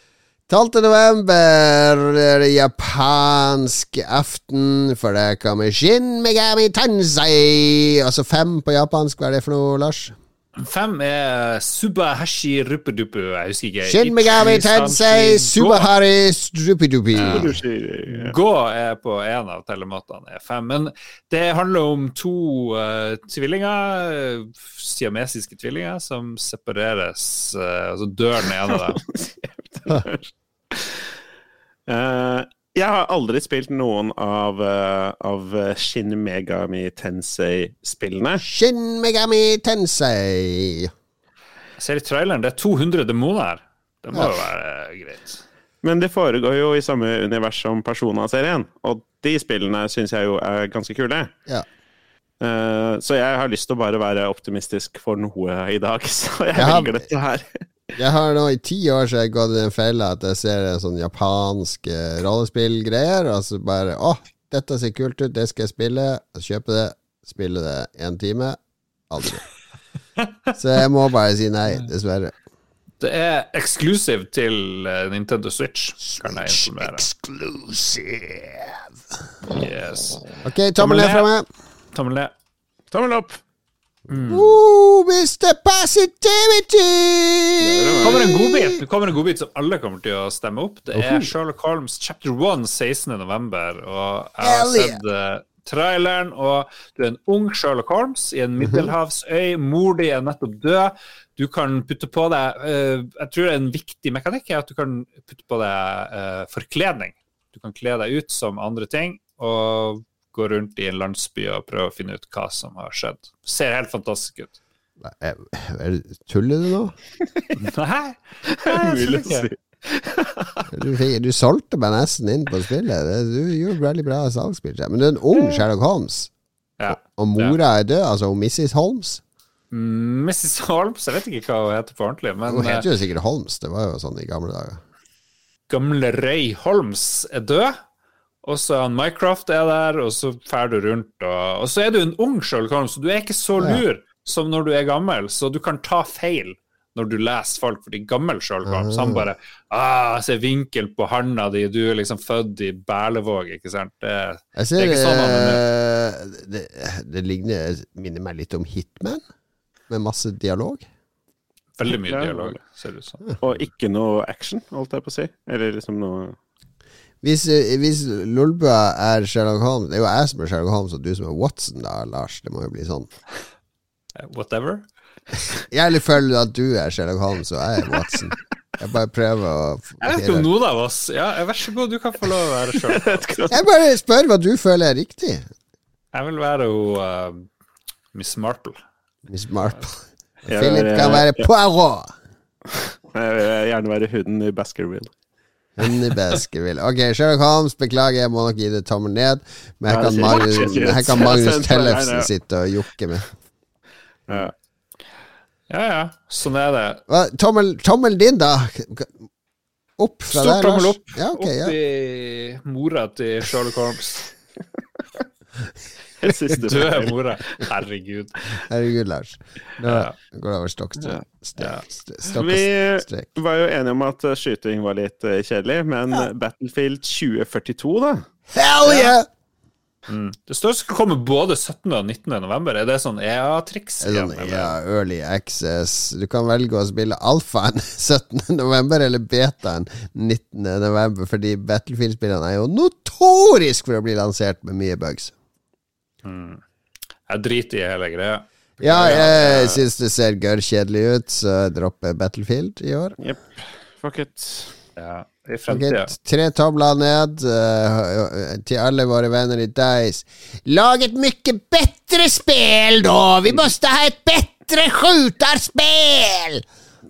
12. november er det japansk aften, for det kommer Shin Megami Tensei. Altså fem på japansk, hva er det for noe, Lars? Fem er Subahashi Ruppedupu. Jeg husker ikke. Shin Megami Tensei Subahari Strupidupi. Ja. Gå er på en av telematene, er fem. Men det handler om to uh, tvillinger, siamesiske tvillinger, som separeres. Uh, altså dør den ene av dem. [laughs] Eh, jeg har aldri spilt noen av, uh, av Shin Megami Tensei-spillene. Shin Megami Tensei. Jeg ser i traileren, det er 200 demoner her. Det må jo være greit. Men det foregår jo i samme univers som Persona-serien, og de spillene syns jeg jo er ganske kule. Ja. Eh, så jeg har lyst til å bare være optimistisk for noe i dag, [laughs] så jeg Jeg velger dette her. Jeg har nå i ti år så har jeg gått i den fella at jeg ser en sånn japansk eh, rollespillgreier, og så bare Å, dette ser kult ut, det skal jeg spille. Kjøpe det, spille det én time. Aldri. [laughs] Så jeg må bare si nei, dessverre. Det er eksklusiv til eh, Nintendo Switch, kan jeg informere. Exclusive. Yes. Ok, tommel ned fra meg. Tommel ned. Tommel opp! Woo, Mr. Positivity! Det kommer en godbit Det kommer en godbit som alle kommer til å stemme opp. Det er Sherlock Holmes chapter 1 16.11. Og jeg har sett uh, traileren, og du er en ung Sherlock Holmes i en middelhavsøy. Mor di er nettopp død. Du kan putte på deg uh, Jeg tror en viktig mekanikk er at du kan putte på deg uh, forkledning. Du kan kle deg ut som andre ting. og gå rundt i en landsby og prøve å finne ut hva som har skjedd. Ser helt fantastisk ut. Er- er- Tuller du nå? [laughs] Nei, det er Mulig å si. Du, du solgte meg nesten inn på spillet. Du gjorde veldig bra salgsspill. Men du er en ung Sherlock Holmes, Ja. og mora er død, altså Mrs. Holmes. Mrs. Holmes, jeg vet ikke hva hun heter på ordentlig, men Hun eh, heter jo sikkert Holmes, det var jo sånn i gamle dager. gamle Røy Holmes er død. Og så er han Mycroft er der, og så drar du rundt. Og, og så er du en ung Sherlock Holmes, så du er ikke så lur som når du er gammel, så du kan ta feil når du leser folk, fordi gammel Sherlock Holmes, han bare ah, Se vinkel på handa di, du er liksom født i Berlevåg, ikke sant? Det, Jeg Det er ikke sånn han er eh, det, det ligner, minner meg litt om Hitman, med masse dialog. veldig mye dialog, ser det ut som. Og ikke noe action, holdt jeg på å si. Eller liksom noe Hvis, eh, hvis Lolbua er Sherlock Holmes Det er jo jeg som er Sherlock Holmes, og du som er Watson, da, Lars. Det må jo bli sånn. Eh, Whatever. [laughs] Jeg føler at du er Sherlock Holmes, og jeg er Watson. Jeg bare prøver å Jeg vet ikke om noen av oss Ja, vær så god, du kan få lov å være Sherlock [laughs] Holmes. Jeg bare spør hva du føler er riktig. Jeg vil være hun uh, Miss Marple. Miss Marple. Philip kan være Poirot. Jeg vil gjerne være hunden i Baskerville. Hundebeskerville. Ok, Sherlock Holmes, beklager, jeg må nok gi det tommel ned. Men her kan Magnus, her kan Magnus [laughs] Tellefsen sitte og jokke med. Ja. Ja, ja. Sånn er det. Hva, tommel, tommel din, da? Opp fra Stort der, tommel Lars? opp. Ja, ok, ja. Opp i mora til Sherlock Holmes. [laughs] [laughs] Siste Døde mora. Herregud. Herregud, Lars. Nå Ja. går det over stokk Ja. strek. Vi var jo enige om at eh, skyting var litt eh, kjedelig, men Battlefield 2042, da? Hell yeah! Det står det skal komme både 17. og 19. november. Er det sånn EA-triks? Sånn, eller? ja, early access. Du kan velge å spille alfaen [laughs] 17. november eller betaen 19. november, fordi Battlefield-spillene er jo notorisk for å bli lansert med mye bugs. Jeg driter i hele greia. Ja, jeg syns det ser gørrkjedelig ut, så jeg dropper Battlefield i år. Jepp. Fuck it. Ja, I fremtida. tre tomler ned uh, til alle våre venner i Dice. Lag et mye bedre spill, da! Vi måste ha et bedre skjuterspill!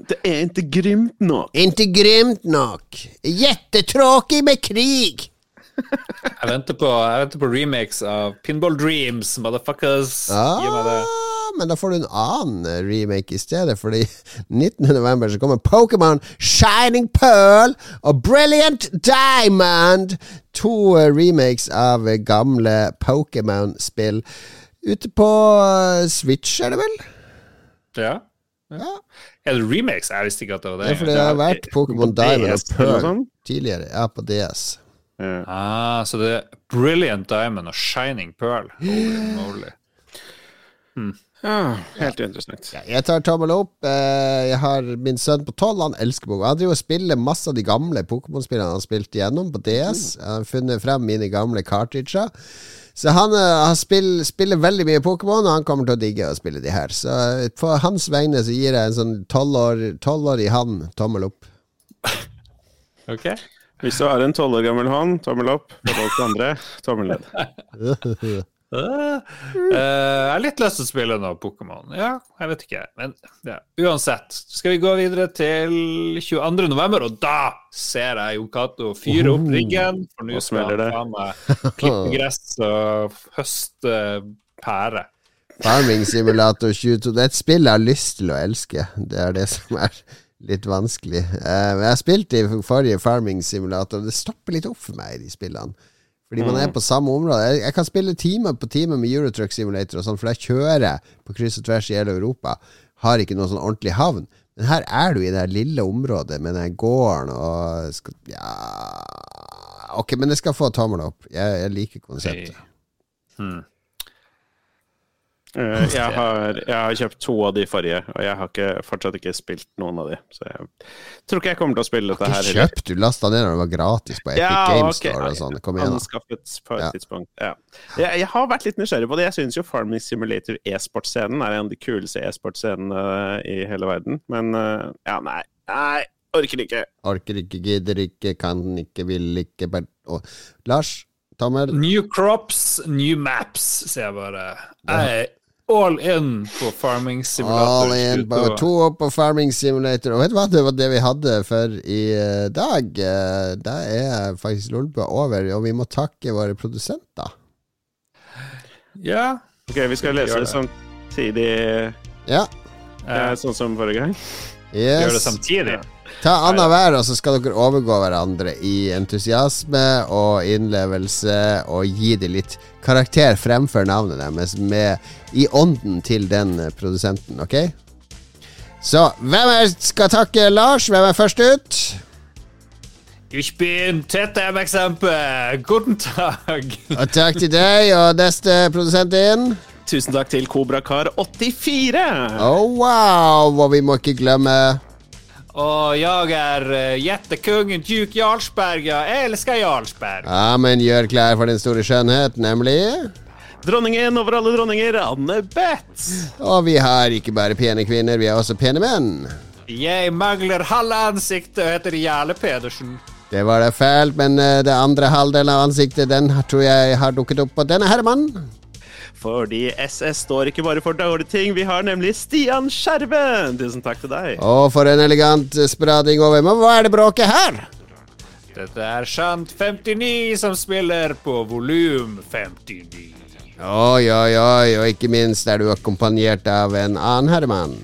Det er ikke grymt nok. Inte grymt nok. Jättetråkig med krig. [laughs] Jeg venter på, jeg venter på remakes av Pinball Dreams, motherfuckers. Gi meg det. Ah, men da får du en annen eh, remake i stedet, fordi [laughs] 19. november så kommer Pokémon Shining Pearl og Brilliant Diamond. To eh, remakes av eh, gamle Pokémon-spill. Ute på Switch, er det vel? Ja. Ja. Er det remakes? Jeg visste ikke at det var Ja, det. for det har vært Pokémon Diamond og Pearl tidligere. Ja, på DS. Ja. Ah, så det er Brilliant Diamond og Shining Pearl. Holy moly. Ja, helt uinteressant. Ja, jeg tar tommel opp. Eh, Jeg har min sønn på tolv, han elsker Pokémon. Han driver og spiller masse av de gamle Pokémon-spillene han har spilt igjennom på DS. Jeg har funnet frem mine gamle cartridger. Så han, eh, han spill, spiller veldig mye Pokémon, og han kommer til å digge å spille de her. Så eh, på hans vegne så gir jeg en sånn tolvårig han tommel opp. [laughs] Ok. Hvis du har en tolv år gammel hånd, tommel opp. For alt det andre, tommel ned. Ah, eh, jeg har litt lyst til å spille noe Pokémon. Ja, jeg vet ikke. Men ja. uansett, skal vi gå videre til 22. november, og da ser jeg Jon Cato fyre opp riggen. For nå Nå skal han det. faen meg klippe gress og høste pære. Farming Simulator 22. Det er et spill jeg har lyst til å elske. Det er det som er litt vanskelig. Uh, jeg spilte i forrige Farming Simulator, og det stopper litt opp for meg i de spillene. Fordi man er på samme område. Jeg, jeg kan spille time på time med Eurotruck Simulator og sånn, for jeg kjører på kryss og tvers i hele Europa. har ikke noen sånn ordentlig havn. Men her er du i det lille området med den gården og skal, Ja Ok, men jeg skal få tommel opp. Jeg, jeg liker konseptet. Eh, Jeg har, jeg har kjøpt to av de forrige, og jeg har ikke, fortsatt ikke spilt noen av de. Så jeg tror ikke jeg kommer til å spille dette her ikke kjøpt, du lasta ned når det var gratis på Epic Ja, Games okay. Store og sånn. Kom igjen, da. Anskaffet på et Ja. tidspunkt. Ja. Jeg, jeg har vært litt nysgjerrig på det. Jeg syns jo Farming Simulator e-sportscenen er en av de kuleste e-sportscenene i hele verden. Men eh, ja, nei. Nei, orker ikke. Orker ikke, gidder ikke, kan ikke, vil ikke bare Lars, tommel. New crops, new maps, sier jeg bare. Jeg er all in på farming simulator. All in, bare to opp på Farming Simulator. Og vet du hva, det var det vi hadde for i eh, dag. Eh, Da er faktisk Lolbua over, og vi må takke våre produsenter. Ja. Ok, vi skal lese det samtidig, Ja. eh, sånn som forrige gang. Gjør det samtidig. samtidig. Ta annenhver, og så skal dere overgå hverandre i entusiasme og innlevelse, og gi det litt karakter fremfor navnet deres, med, i ånden til den produsenten, ok? Så hvem er, skal takke Lars? Hvem er først ut? Ich bin Tete Eksempel. Exempel. Guten Tag. Og takk til deg, og neste produsent inn. Tusen takk til Kobrakar84. Oh, wow! Og vi må ikke glemme Og jeg er uh, jättekungen Duke Jarlsberg. Jeg elsker Jarlsberg. Ja, men gjør klar for den store skjønnhet, nemlig Dronningen over alle dronninger, Anne Beth. Og vi har ikke bare pene kvinner, vi har også pene menn. Jeg mangler halve ansiktet og heter Jarle Pedersen. Det var det fælt, men eh, det andre halvdelen av ansiktet, den tror jeg har dukket opp på denne herremann. Fordi SS står ikke bare for dårlige ting, vi har nemlig Stian Skjerven. Tusen takk til deg. Og for en elegant sprading over. Men hva er det bråket her? Dette er Shant 59 som spiller på volum 59. Oi, oi, oi, og ikke minst er du akkompagnert av en annen herremann.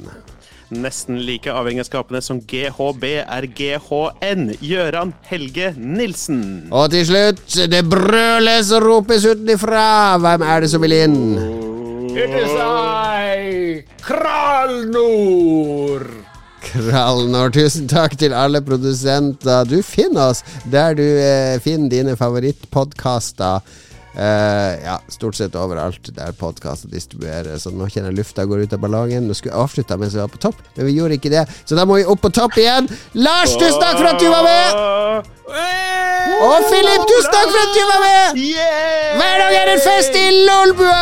Nesten like avhengighetsskapende som GHB er GHN. Gøran Helge Nilsen. Og til slutt, det brøles og ropes utenfra. Hvem er det som vil inn? It is I, Kralnor. Kralnor, tusen takk til alle produsenter. Du finner oss der du eh, finner dine favorittpodkaster. Eh, ja, stort sett overalt der podkaster distribueres. Så nå kjenner jeg lufta går ut av ballongen. Nå skulle jeg avslutta mens vi var på topp, men vi gjorde ikke det. Så da må vi opp på topp igjen. Lars, tusen takk for at du var med! Og Philip, tusen takk for at du var med! Yeah! Hver dag er det fest i Lolbua!